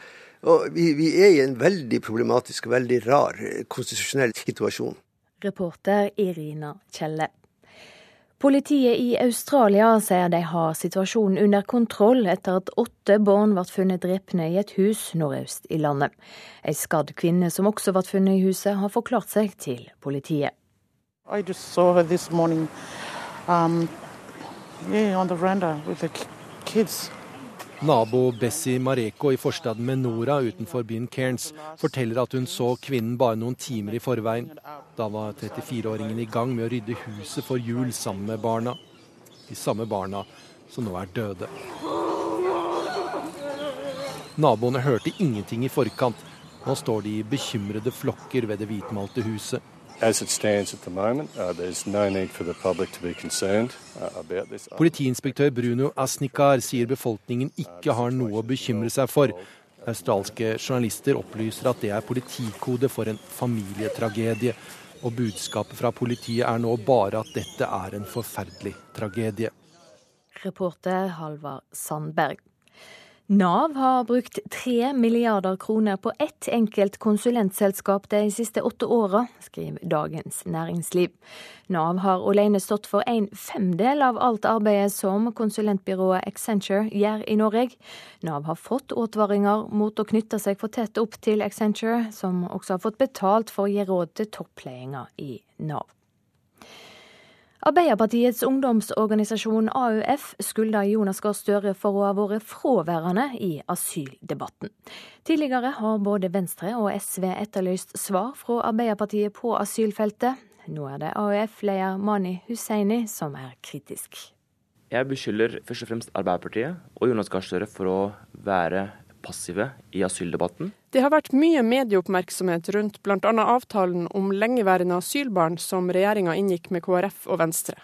Og vi, vi er i en veldig problematisk og veldig rar eh, konstitusjonell situasjon. Reporter Irina Kjelle. Politiet i Australia sier de har situasjonen under kontroll etter at åtte barn ble funnet drepne i et hus nordøst i landet. Ei skadd kvinne som også ble funnet i huset, har forklart seg til politiet. I just saw her this morning um, yeah, on kids. Nabo Bessie Mareko i forstaden Menora utenfor byen Cairns forteller at hun så kvinnen bare noen timer i forveien. Da var 34-åringen i gang med å rydde huset for jul sammen med barna. De samme barna som nå er døde. Naboene hørte ingenting i forkant. Nå står de i bekymrede flokker ved det hvitmalte huset. As it stands at the moment, uh, there's no need for the public to be concerned uh, about this. Politiinspektør Bruno Asnikar sier befolkningen ikke har noe å bekymre seg for. Australske journalister opplyser at det er politikode for en familietragedie. Og budskapet fra politiet er nå bare at dette er en forferdelig tragedie. Reporter Halvard Sandberg. Nav har brukt tre milliarder kroner på ett enkelt konsulentselskap de siste åtte åra, skriver Dagens Næringsliv. Nav har alene stått for en femdel av alt arbeidet som konsulentbyrået Accenture gjør i Norge. Nav har fått advaringer mot å knytte seg for tett opp til Accenture, som også har fått betalt for å gi råd til toppledelsen i Nav. Arbeiderpartiets ungdomsorganisasjon AUF skylder Jonas Gahr Støre for å ha vært fraværende i asyldebatten. Tidligere har både Venstre og SV etterlyst svar fra Arbeiderpartiet på asylfeltet. Nå er det AUF-leder Mani Husseini som er kritisk. Jeg beskylder først og fremst Arbeiderpartiet og Jonas Gahr Støre for å være passive i asyldebatten. Det har vært mye medieoppmerksomhet rundt bl.a. avtalen om lengeværende asylbarn som regjeringa inngikk med KrF og Venstre.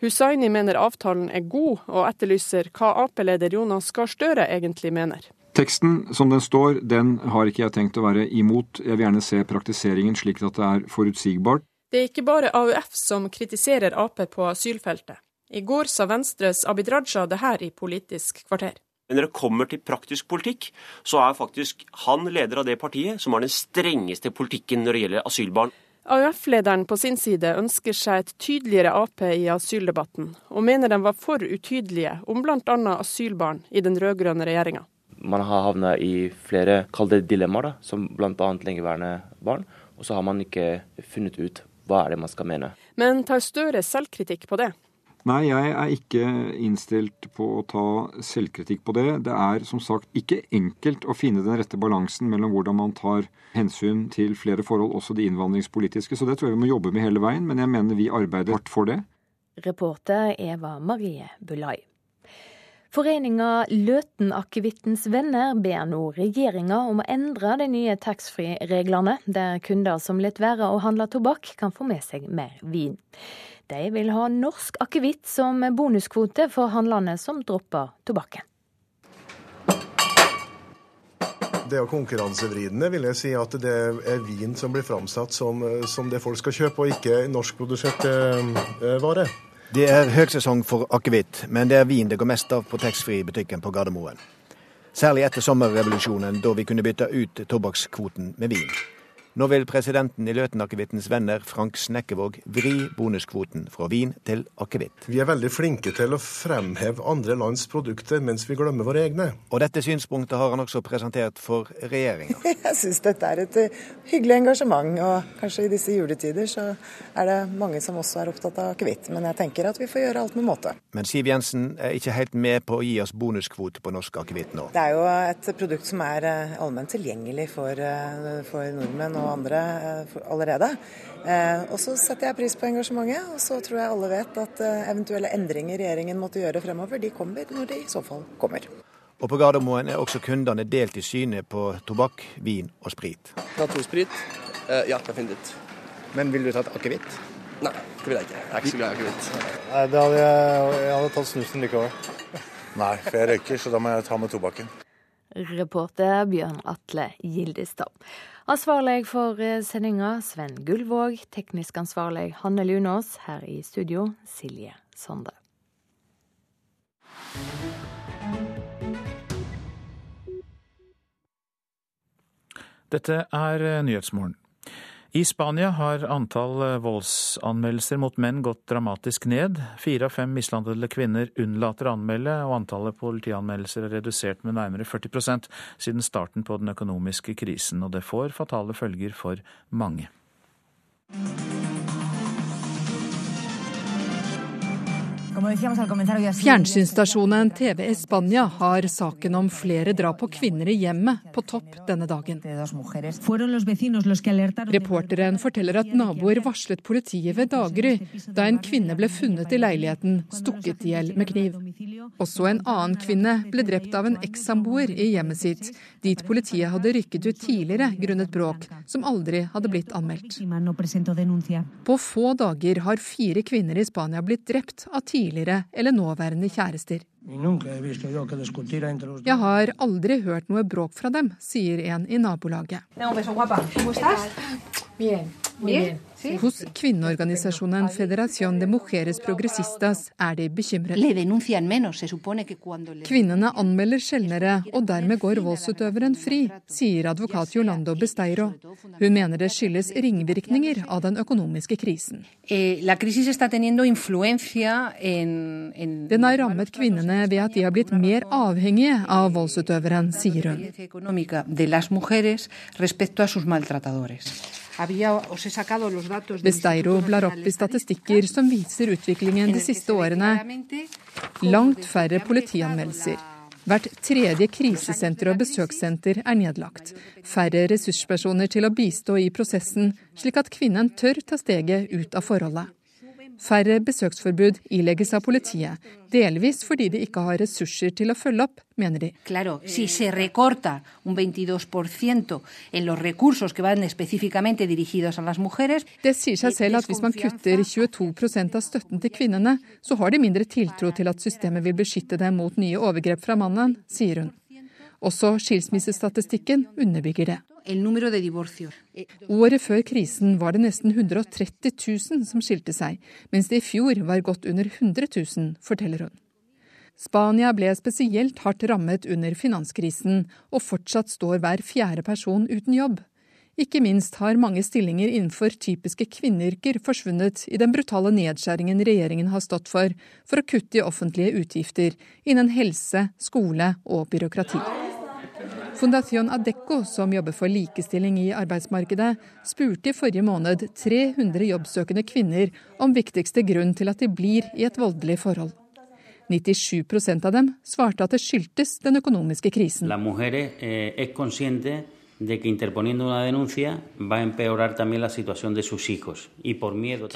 Hussaini mener avtalen er god, og etterlyser hva Ap-leder Jonas Gahr Støre egentlig mener. Teksten som den står, den har ikke jeg tenkt å være imot. Jeg vil gjerne se praktiseringen slik at det er forutsigbart. Det er ikke bare AUF som kritiserer Ap på asylfeltet. I går sa Venstres Abid Raja det her i Politisk kvarter. Men når det kommer til praktisk politikk, så er faktisk han leder av det partiet som har den strengeste politikken når det gjelder asylbarn. AUF-lederen på sin side ønsker seg et tydeligere Ap i asyldebatten, og mener den var for utydelige om bl.a. asylbarn i den rød-grønne regjeringa. Man har havna i flere kalde dilemmaer, da, som bl.a. lengeværende barn. Og så har man ikke funnet ut hva er det man skal mene. Men tar Støre selvkritikk på det? Nei, jeg er ikke innstilt på å ta selvkritikk på det. Det er som sagt ikke enkelt å finne den rette balansen mellom hvordan man tar hensyn til flere forhold, også de innvandringspolitiske. Så det tror jeg vi må jobbe med hele veien, men jeg mener vi arbeider hardt for det. Reporter Eva Marie Bulai. Foreninga Løten-akevittens venner ber nå regjeringa om å endre de nye taxfree-reglene, der kunder som lar være å handle tobakk, kan få med seg mer vin. De vil ha norsk akevitt som bonuskvote for handlerne som dropper tobakken. Det er konkurransevridende, vil jeg si, at det er vin som blir framsatt som, som det folk skal kjøpe, og ikke norskprodusert eh, vare. Det er høgsesong for akevitt, men det er vin det går mest av på taxfree-butikken på Gardermoen. Særlig etter sommerrevolusjonen, da vi kunne bytte ut tobakkskvoten med vin. Nå vil presidenten i Løten-akevittens venner, Frank Snekkevåg, vri bonuskvoten fra vin til akevitt. Vi er veldig flinke til å fremheve andre lands produkter, mens vi glemmer våre egne. Og dette synspunktet har han også presentert for regjeringa. Jeg syns dette er et eh, hyggelig engasjement, og kanskje i disse juletider så er det mange som også er opptatt av akevitt. Men jeg tenker at vi får gjøre alt med måte. Men Siv Jensen er ikke helt med på å gi oss bonuskvote på norsk akevitt nå. Det er jo et produkt som er eh, allment tilgjengelig for, eh, for nordmenn og andre eh, allerede. Eh, og så setter jeg pris på engasjementet, og så tror jeg alle vet at eh, eventuelle endringer regjeringen måtte gjøre fremover, de kommer når de i så fall kommer. Og på Gardermoen er også kundene delt i synet på tobakk, vin og sprit. Natursprit? Ja, definitivt. Men vil du tatt akevitt? Nei, det vil jeg ikke. Jeg er ikke så glad i akevitt. Nei, det hadde jeg, jeg hadde tatt snusen likevel. Nei, for jeg røyker, så da må jeg ta med tobakken. Reporter Bjørn Atle Gildestad. Ansvarlig for eh, sendinga Sven Gullvåg, teknisk ansvarlig Hanne Lunås, her i studio Silje Sande. Dette er eh, Nyhetsmorgen. I Spania har antall eh, voldsanmeldelser mot menn gått dramatisk ned. Fire av fem mishandlede kvinner unnlater å anmelde, og antallet politianmeldelser er redusert med nærmere 40% siden starten på den økonomiske krisen, og det får fatale følger for mange. Fjernsynsstasjonen TV Spania har saken om flere drap på kvinner i hjemmet på topp denne dagen. Reporteren forteller at naboer varslet politiet ved daggry da en kvinne ble funnet i leiligheten stukket i hjel med kniv. Også en annen kvinne ble drept av en ekssamboer i hjemmet sitt, dit politiet hadde rykket ut tidligere grunnet bråk som aldri hadde blitt anmeldt. På få dager har fire kvinner i Spania blitt drept av tidligere tidligere eller nåværende kjærester. Jeg har aldri hørt noe bråk fra dem, sier en i nabolaget. Hos kvinneorganisasjonen Federación de Mujeres Progresistas er de bekymret. Kvinnene anmelder sjeldnere, og dermed går voldsutøveren fri, sier advokat Yolando Besteiro. Hun mener det skyldes ringvirkninger av den økonomiske krisen. Eh, den har rammet kvinnene ved at de har blitt mer avhengige av voldsutøveren, sier hun. Besteiro blar opp i statistikker som viser utviklingen de siste årene. Langt færre politianmeldelser. Hvert tredje krisesenter og besøkssenter er nedlagt. Færre ressurspersoner til å bistå i prosessen, slik at kvinnen tør ta steget ut av forholdet. Færre besøksforbud ilegges av politiet, delvis fordi de ikke har ressurser til å følge opp, mener de. Claro, si se recorta un 22% en los recursos que van específicamente dirigidos a las mujeres Det sier seg selv at hvis man kutter 22% av støtten til kvinnene, så har de mindre tiltro til at systemet vil beskytte dem mot nye overgrep fra mannen, sier hun. Også skilsmissestatistikken underbygger det. Året før krisen var det nesten 130 000 som skilte seg, mens det i fjor var godt under 100 000, forteller hun. Spania ble spesielt hardt rammet under finanskrisen, og fortsatt står hver fjerde person uten jobb. Ikke minst har mange stillinger innenfor typiske kvinneyrker forsvunnet i den brutale nedskjæringen regjeringen har stått for, for å kutte i offentlige utgifter innen helse, skole og byråkrati. Fundación Adecco, som jobber for likestilling i arbeidsmarkedet, spurte i forrige måned 300 jobbsøkende kvinner om viktigste grunn til at de blir i et voldelig forhold. 97% av dem svarte at det skyldtes den økonomiske krisen. Eh,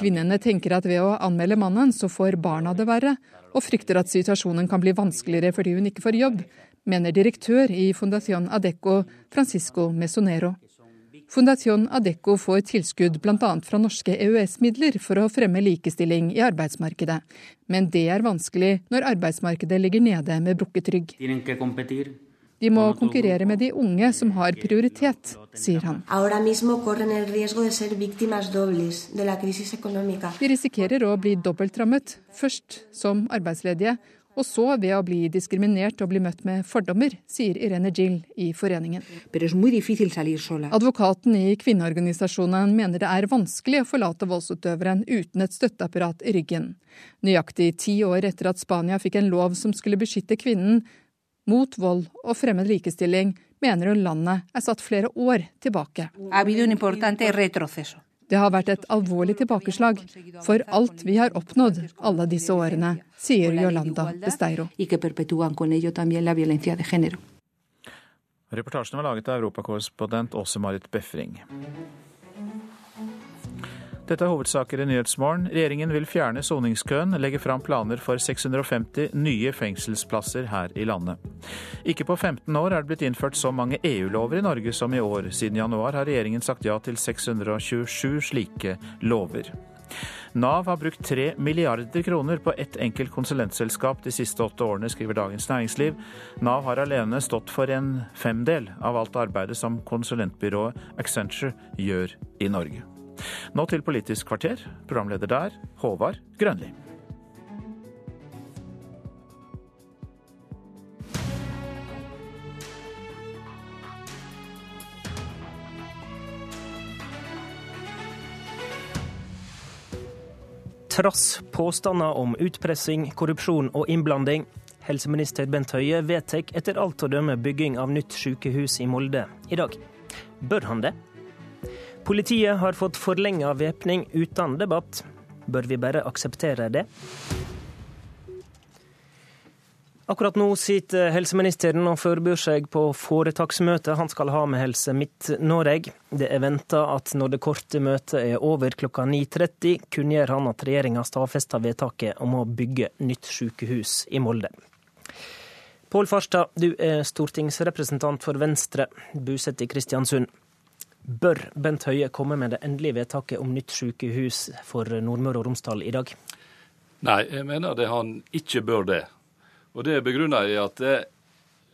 Kvinnene tenker at ved å anmelde mannen, så får barna det verre, og frykter at situasjonen kan bli vanskeligere fordi hun ikke får jobb, mener direktør i Fundación Adeco, Francisco Mesonero. Fundación Adeco får tilskudd bl.a. fra norske EØS-midler for å fremme likestilling i arbeidsmarkedet. Men det er vanskelig når arbeidsmarkedet ligger nede med brukket rygg. De må konkurrere med de unge som har prioritet, sier han. De risikerer å bli dobbeltrammet, først som arbeidsledige, og så ved å bli diskriminert og bli møtt med fordommer, sier Irene Gill i foreningen. Advokaten i kvinneorganisasjonen mener det er vanskelig å forlate voldsutøveren uten et støtteapparat i ryggen. Nøyaktig ti år etter at Spania fikk en lov som skulle beskytte kvinnen mot vold og fremmed likestilling, mener hun landet er satt flere år tilbake. Det har vært et alvorlig tilbakeslag for alt vi har oppnådd alle disse årene, sier Yolanda Besteiro. Reportasjen var laget av europakorrespondent Åse Marit Befring. Dette er hovedsaker i Nyhetsmorgen. Regjeringen vil fjerne soningskøen, legge fram planer for 650 nye fengselsplasser her i landet. Ikke på 15 år er det blitt innført så mange EU-lover i Norge som i år. Siden januar har regjeringen sagt ja til 627 slike lover. Nav har brukt 3 milliarder kroner på ett enkelt konsulentselskap de siste åtte årene, skriver Dagens Næringsliv. Nav har alene stått for en femdel av alt arbeidet som konsulentbyrået Accenture gjør i Norge. Nå til Politisk kvarter. Programleder der, Håvard Grønli. Trass påstander om utpressing, korrupsjon og innblanding. Helseminister Bent Høie vedtek etter alt å dømme bygging av nytt sykehus i Molde i dag. Bør han det? Politiet har fått forlenga væpning uten debatt. Bør vi bare akseptere det? Akkurat nå sitter helseministeren og forbereder seg på foretaksmøte han skal ha med Helse Midt-Norge. Det er venta at når det korte møtet er over klokka 9.30, kunngjør han at regjeringa stadfester vedtaket om å bygge nytt sykehus i Molde. Pål Farstad, du er stortingsrepresentant for Venstre, bosatt i Kristiansund. Bør Bent Høie komme med det endelige vedtaket om nytt sykehus for Nordmøre og Romsdal i dag? Nei, jeg mener det han ikke bør det. Og Det er begrunna i at, det,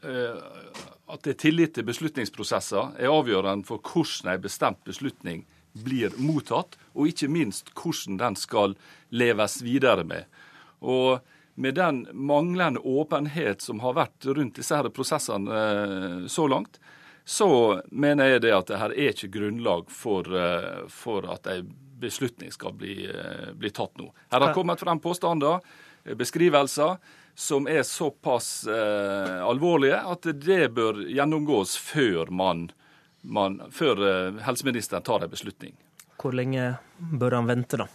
eh, at det tillit til beslutningsprosesser er avgjørende for hvordan en bestemt beslutning blir mottatt, og ikke minst hvordan den skal leves videre med. Og med den manglende åpenhet som har vært rundt disse her prosessene eh, så langt, så mener jeg det at det her er ikke grunnlag for, eh, for at en beslutning skal bli, bli tatt nå. Her har kommet frem påstander, beskrivelser som er såpass eh, alvorlige at det bør gjennomgås før, man, man, før eh, helseministeren tar en beslutning. Hvor lenge bør han vente, da?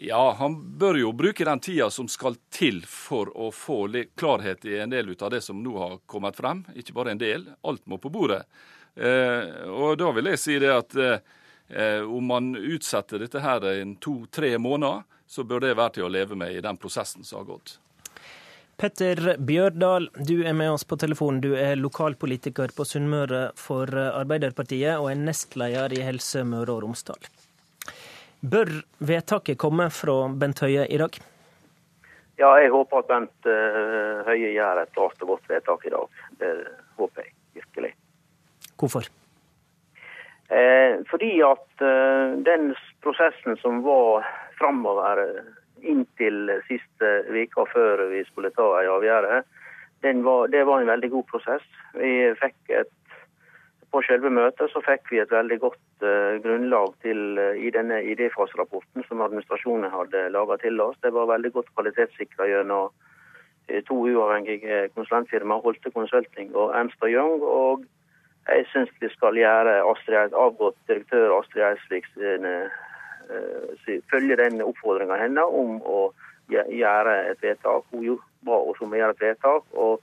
Ja, Han bør jo bruke den tida som skal til for å få klarhet i en del av det som nå har kommet frem. Ikke bare en del, alt må på bordet. Eh, og da vil jeg si det at eh, om man utsetter dette her en to-tre måneder, så bør det være til å leve med i den prosessen som har gått. Petter Bjørdal, du er med oss på telefon. Du er lokalpolitiker på Sunnmøre for Arbeiderpartiet og er nestleder i Helse Møre og Romsdal. Bør vedtaket komme fra Bent Høie i dag? Ja, jeg håper at Bent uh, Høie gjør et klart og godt vedtak i dag. Det håper jeg virkelig. Hvorfor? Eh, fordi at eh, den prosessen som var framover inntil siste veka før vi skulle ta en avgjørelse. Det var en veldig god prosess. Vi fikk et, på selve møtet så fikk vi et veldig godt uh, grunnlag til, uh, i denne idéfaserapporten som administrasjonen hadde laga til oss. Det var veldig godt kvalitetssikra gjennom uh, to uavhengige konsulentfirmaer, Holte Consulting og Ernst Young. Og jeg syns vi skal gjøre Astrid, avgått direktør Astrid Eidsvik Eh, følge den oppfordringa hennes om å gjøre et vedtak. Hun ba oss om å gjøre et vedtak, og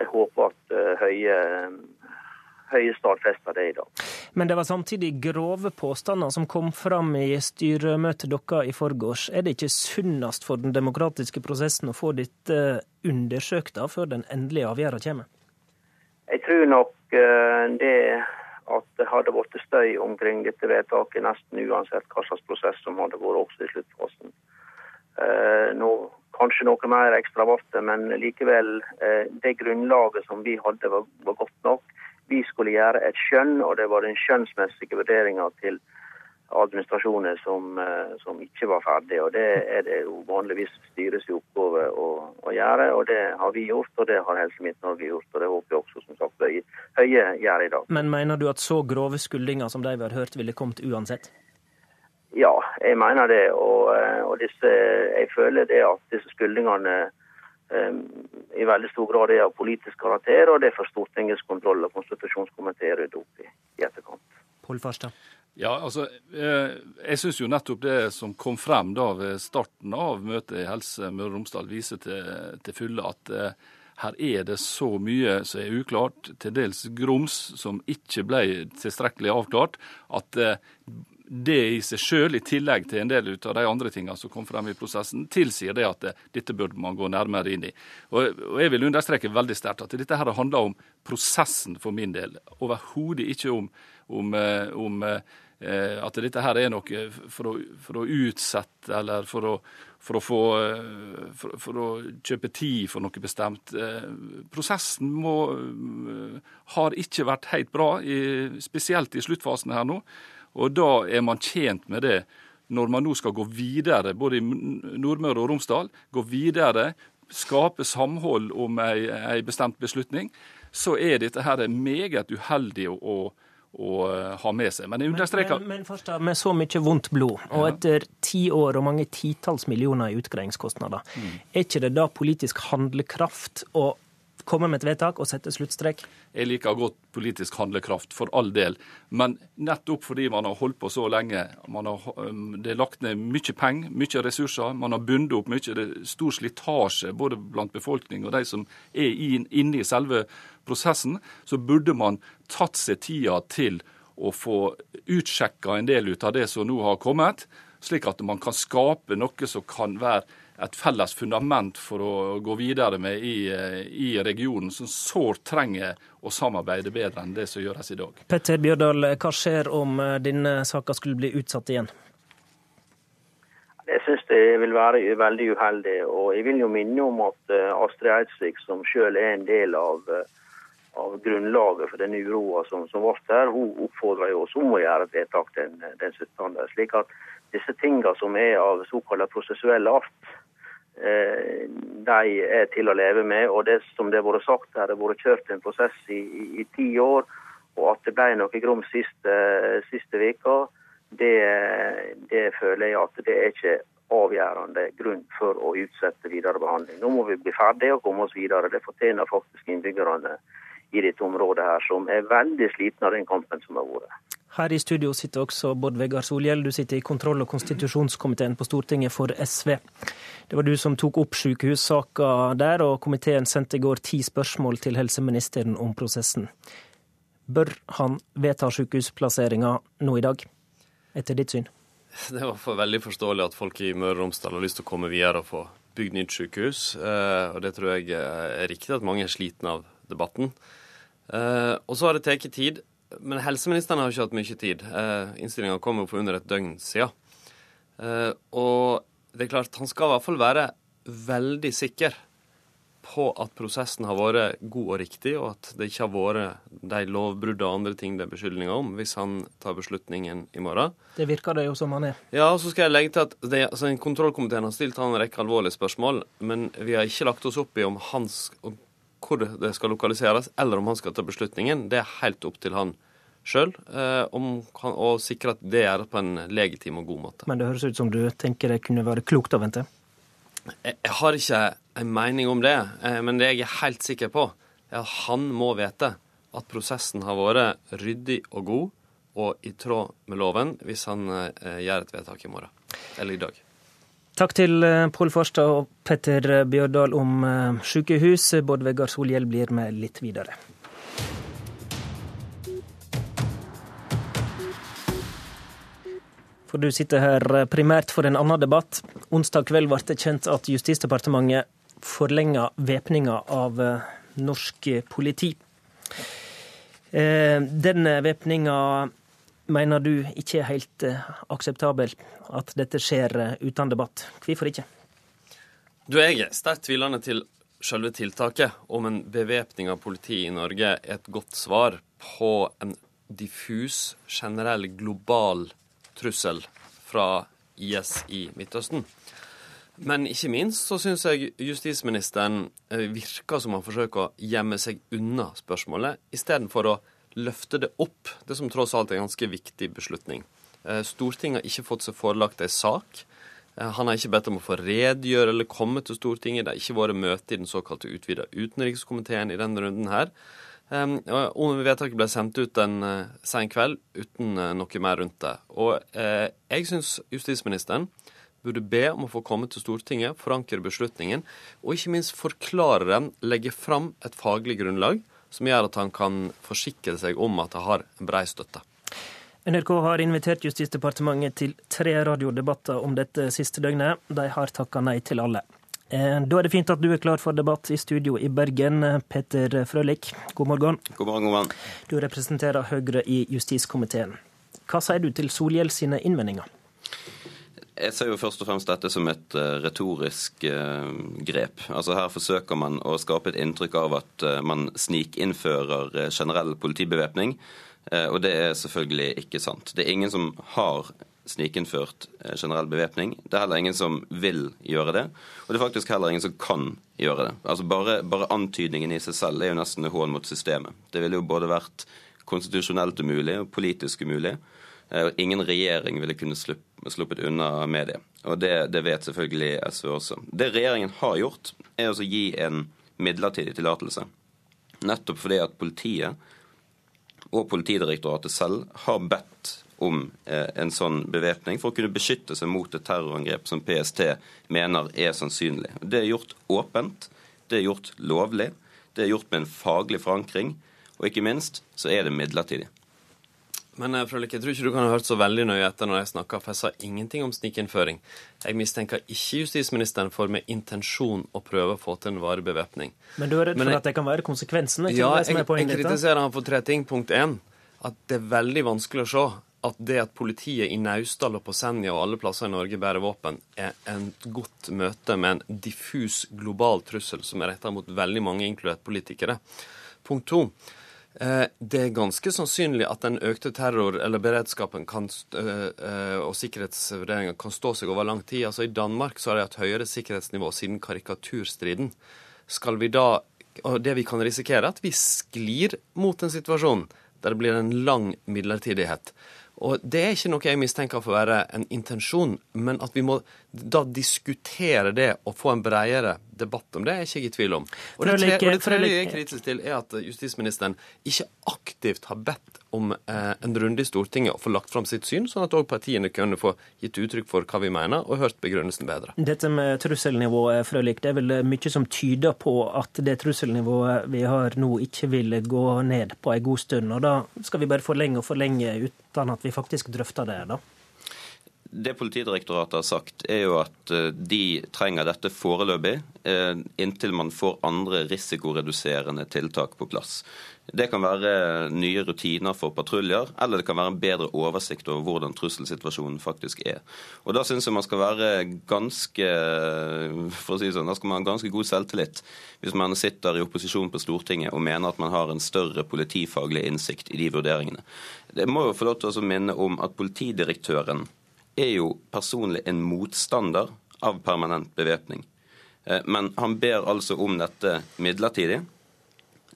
jeg håper at eh, Høie, høye stadfester det i dag. Men det var samtidig grove påstander som kom fram i styremøtet deres i forgårs. Er det ikke sunnest for den demokratiske prosessen å få dette undersøkt før den endelige avgjørelsen kommer? Jeg tror nok eh, det at det hadde vært støy omkring dette vedtaket nesten uansett hva slags prosess som hadde vært også i sluttfasen. Eh, nå, kanskje noe mer ekstra ble men likevel, eh, det grunnlaget som vi hadde, var, var, godt nok. Vi skulle gjøre et skjønn, og det var den skjønnsmessige vurderinga til administrasjoner som, eh, som, ikke var ferdig. Og Det er det jo vanligvis styres i oppgave å, å, gjøre, og det har vi gjort. Og det har Helse Midt-Norge gjort, og det håper jeg også som sagt Høie gjør i dag. Men mener du at så grove skuldinger som de vi har hørt, ville kommet uansett? Ja, jeg mener det. Og, eh, og disse, jeg føler det at disse skuldingene i veldig stor grad er av politisk karakter, og det er for Stortingets kontroll- og konstitusjonskomité rydde opp i, i etterkant. Pål Farstad. Ja, altså, eh, Jeg syns jo nettopp det som kom frem da ved starten av møtet i Helse Møre og Romsdal, viser til, til fulle at eh, her er det så mye som er uklart, til dels grums som ikke ble tilstrekkelig avklart, at eh, det i seg sjøl, i tillegg til en del av de andre tingene som kom frem i prosessen, tilsier det at dette burde man gå nærmere inn i. Og, Jeg vil understreke veldig sterkt at dette her handler om prosessen for min del, overhodet ikke om, om, om Eh, at dette her er noe for å, for å utsette eller for å, for å, få, eh, for, for, å kjøpe tid for noe bestemt. Eh, prosessen må, har ikke vært helt bra, spesielt i sluttfasen her nå. Og da er man tjent med det når man nå skal gå videre, både i Nordmøre og Romsdal, gå videre, skape samhold om ei, ei bestemt beslutning, så er dette her meget uheldig å, å ha med seg. Men understreker Men, men, men forstå, med så mye vondt blod, og etter ti år og mange titalls millioner i utgreiingskostnader, mm. er ikke det da politisk handlekraft å komme med et vedtak og sette sluttstrek? Jeg liker godt politisk handlekraft, for all del. Men nettopp fordi man har holdt på så lenge, har, um, det er lagt ned mye penger, mye ressurser, man har bundet opp mye, det er stor slitasje både blant befolkning og de som er inne i selve prosessen, så burde man tatt seg tida til å få utsjekka en del ut av det som nå har kommet, slik at man kan skape noe som kan være et felles fundament for å gå videre med i, i regionen, som sårt trenger å samarbeide bedre enn det som gjøres i dag. Petter Bjørdal, hva skjer om eh, denne saka skulle bli utsatt igjen? Jeg syns det vil være veldig uheldig. Og jeg vil jo minne om at eh, Astrid Eidsvik, som selv er en del av, eh, av grunnlaget for denne uroa som, som ble der, hun oppfordra oss om å gjøre et vedtak den, den 17. Slik at disse tingene som er av såkalt prosessuell art, Eh, de er til å leve med. Og det som det har vært sagt, det har vært kjørt en prosess i, i, i, ti år. Og at det ble noe grom siste, siste veka, det, det, føler jeg at det er ikke avgjørende grunn for å utsette videre behandling. Nå må vi bli ferdige og komme oss videre. Det fortjener faktisk innbyggerne i dette området her, som er veldig slitne av den kampen som har vært. Her i studio sitter også Bård Vegar Solhjell, du sitter i kontroll- og konstitusjonskomiteen på Stortinget for SV. Det var du som tok opp sykehussaka der, og komiteen sendte i går ti spørsmål til helseministeren om prosessen. Bør han vedta sykehusplasseringa nå i dag, etter ditt syn? Det var for veldig forståelig at folk i Møre og Romsdal har lyst til å komme videre og få bygd nytt sykehus. Eh, og det tror jeg er riktig at mange er slitne av debatten. Eh, og så har det tatt tid. Men helseministeren har ikke hatt mye tid. Eh, Innstillinga kom jo for under et døgn siden. Eh, og det er klart, han skal i hvert fall være veldig sikker på at prosessen har vært god og riktig, og at det ikke har vært de lovbrudd og andre ting det er beskyldninger om, hvis han tar beslutningen i morgen. Det virker det jo som han er. Ja, og så skal jeg legge til at det, altså, Kontrollkomiteen har stilt han en rekke alvorlige spørsmål, men vi har ikke lagt oss opp i om hans, hvor det skal lokaliseres, eller om han skal ta beslutningen. Det er helt opp til han sjøl, eh, og sikre at det er på en legitim og god måte. Men det høres ut som du tenker det kunne være klokt å vente? Jeg, jeg har ikke en mening om det, eh, men det jeg er helt sikker på, er at han må vite at prosessen har vært ryddig og god og i tråd med loven hvis han eh, gjør et vedtak i morgen, eller i dag. Takk til eh, Pål Farstad og Petter Bjørdal om eh, sykehus. Bård Vegar Solhjell blir med litt videre. For du sitter her eh, primært for en annen debatt. Onsdag kveld ble det kjent at Justisdepartementet forlenga væpninga av norsk politi. Den væpninga mener du ikke er helt akseptabel? At dette skjer eh, uten debatt. Hvorfor ikke? Du, Jeg er sterkt tvilende til selve tiltaket om en bevæpning av politiet i Norge er et godt svar på en diffus, generell, global trussel fra IS i Midtøsten. Men ikke minst så syns jeg justisministeren eh, virker som han forsøker å gjemme seg unna spørsmålet, istedenfor å løfte det opp, det som tross alt er en ganske viktig beslutning. Eh, Stortinget har ikke fått seg forelagt en sak. Eh, han har ikke bedt om å få redegjøre eller komme til Stortinget. Det har ikke vært møte i den såkalte utvida utenrikskomiteen i denne runden her. Og vedtaket ble sendt ut en eh, sen kveld uten noe mer rundt det. Og jeg syns justisministeren burde be om å få komme til Stortinget, forankre beslutningen, og ikke minst forklare den, legge fram et faglig grunnlag som gjør at han kan forsikre seg om at det har brei støtte. NRK har invitert Justisdepartementet til tre radiodebatter om dette siste døgnet. De har takka nei til alle. Eh, da er det fint at du er klar for debatt i studio i Bergen. Peter Frølich, god morgen. God morgen, god morgen. Du representerer Høyre i justiskomiteen. Hva sier du til Solhjell sine innvendinger? Jeg ser jo først og fremst dette som et uh, retorisk uh, grep. Altså Her forsøker man å skape et inntrykk av at man snikinnfører generell politibevæpning. Eh, og det er selvfølgelig ikke sant. Det er ingen som har snikinnført eh, generell bevæpning. Det er heller ingen som vil gjøre det. Og det er faktisk heller ingen som kan gjøre det. Altså Bare, bare antydningen i seg selv er jo nesten en hån mot systemet. Det ville jo både vært konstitusjonelt umulig og politisk umulig. Eh, og ingen regjering ville kunne sluppet unna med det. Og det, det, vet selvfølgelig SV også. Det regjeringen har gjort, er å gi en midlertidig tillatelse. Nettopp fordi at politiet og Politidirektoratet selv har bedt om eh, en sånn bevæpning for å kunne beskytte seg mot et terrorangrep som PST mener er sannsynlig. Det er gjort åpent, det er gjort lovlig, det er gjort med en faglig forankring, og ikke minst så er det midlertidig. Men eh, Frølik, jeg tror ikke du kan ha hørt så veldig nøye etter når jeg snakka, for jeg sa ingenting om snikinnføring. Jeg mistenker ikke justisministeren for med intensjon å prøve å få til en varig bevæpning. Men du er redd for jeg, at det kan være konsekvensene? ja, jeg, jeg kritiserer han for tre ting. Punkt én, at det er veldig vanskelig å se at det at politiet i Naustdal og på Senja og alle plasser i Norge bærer våpen, er en godt møte med en diffus global trussel som er retta mot veldig mange, inkludert politikere. Punkt to. Eh, det er ganske sannsynlig at den økte terror- eller beredskapen kan, eh, eh, og sikkerhetsvurderingen kan stå seg over lang tid. Altså I Danmark så har de hatt høyere sikkerhetsnivå siden karikaturstriden. Skal vi da, og Det vi kan risikere, er at vi sklir mot en situasjon der det blir en lang midlertidighet. Og Det er ikke noe jeg mistenker for å være en intensjon, men at vi må da diskutere det og få en bredere debatt om det, er ikke jeg i tvil om. Og det, tre, og det tredje jeg er kritisk til, er at justisministeren ikke aktivt har bedt om eh, en runde i Stortinget og få lagt fram sitt syn, sånn at òg partiene kunne få gitt uttrykk for hva vi mener, og hørt begrunnelsen bedre. Dette med trusselnivået, Frølik, det er vel mye som tyder på at det trusselnivået vi har nå, ikke vil gå ned på en god stund. Og da skal vi bare forlenge og forlenge uten at vi faktisk drøfter det, da? Det Politidirektoratet har sagt, er jo at eh, de trenger dette foreløpig, eh, inntil man får andre risikoreduserende tiltak på plass. Det kan være nye rutiner for patruljer, eller det kan være en bedre oversikt over hvordan trusselsituasjonen faktisk er. Og Da syns jeg man skal være ganske for å si sånn, da skal man ha ganske god selvtillit hvis man sitter i opposisjon på Stortinget og mener at man har en større politifaglig innsikt i de vurderingene. Det må jo få lov til å minne om at politidirektøren er jo personlig en motstander av permanent bevæpning. Eh, men han ber altså om dette midlertidig,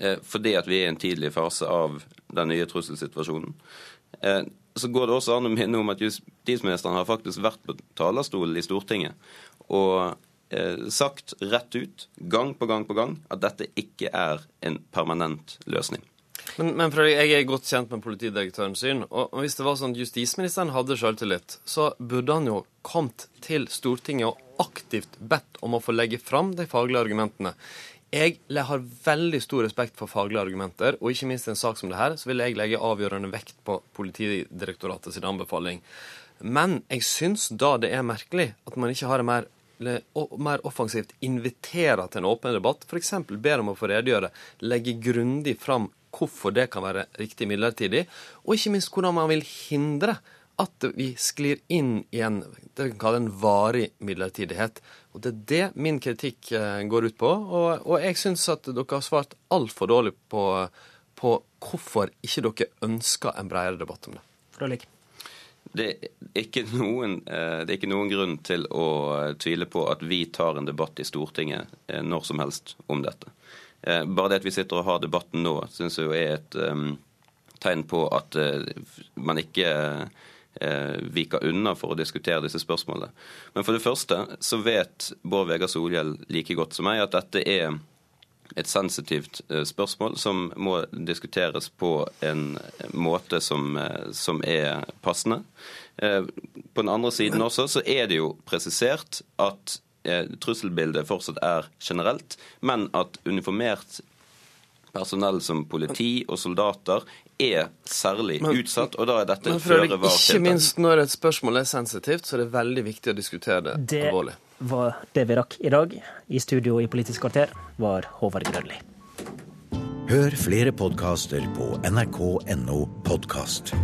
eh, fordi at vi er i en tidlig fase av den nye trusselsituasjonen. Eh, så går det også an å minne om at justisministeren har faktisk vært på talerstolen i Stortinget og sagt rett ut, gang på gang på gang, at dette ikke er en permanent løsning. Men, men jeg er godt kjent med politidirektørens syn. Og, hvis det var sånn at justisministeren hadde selvtillit, så burde han jo kommet til Stortinget og aktivt bedt om å få legge fram de faglige argumentene. Jeg har veldig stor respekt for faglige argumenter, og ikke minst i en sak som det her, så vil jeg legge avgjørende vekt på Politidirektoratet sin anbefaling. Men jeg syns da det er merkelig at man ikke har en mer mer offensivt inviterer til en åpen debatt, f.eks. ber om å få redegjøre, legge grundig fram hvorfor det kan være riktig midlertidig, og ikke minst hvordan man vil hindre at vi sklir inn i en det vi kan kalle en varig midlertidighet. Og Det er det min kritikk eh, går ut på. Og, og jeg syns at dere har svart altfor dårlig på, på, hvorfor ikke dere ønsker en bredere debatt om det. Frølik. Det er, noen, eh, det er, ikke noen, grunn til å tvile på at vi tar en debatt i Stortinget eh, når som helst om dette. Eh, bare det at vi sitter og har debatten nå, syns jeg er et um, tegn på at uh, man ikke uh, viker unna for å diskutere disse spørsmålene. Men for det første så vet Bård Vegar Solhjell like godt som meg at dette er et sensitivt spørsmål som må diskuteres på en måte som, som er passende. På den andre siden også så er det jo presisert at trusselbildet fortsatt er generelt, men at uniformert personell som politi og soldater er særlig men, utsatt, og da er dette et føre var Ikke minst når et spørsmål er sensitivt, så er det veldig viktig å diskutere det, det alvorlig. Det var det vi rakk i dag. I studio i Politisk kvarter var Håvard Grønli. Hør flere podkaster på nrk.no podkast.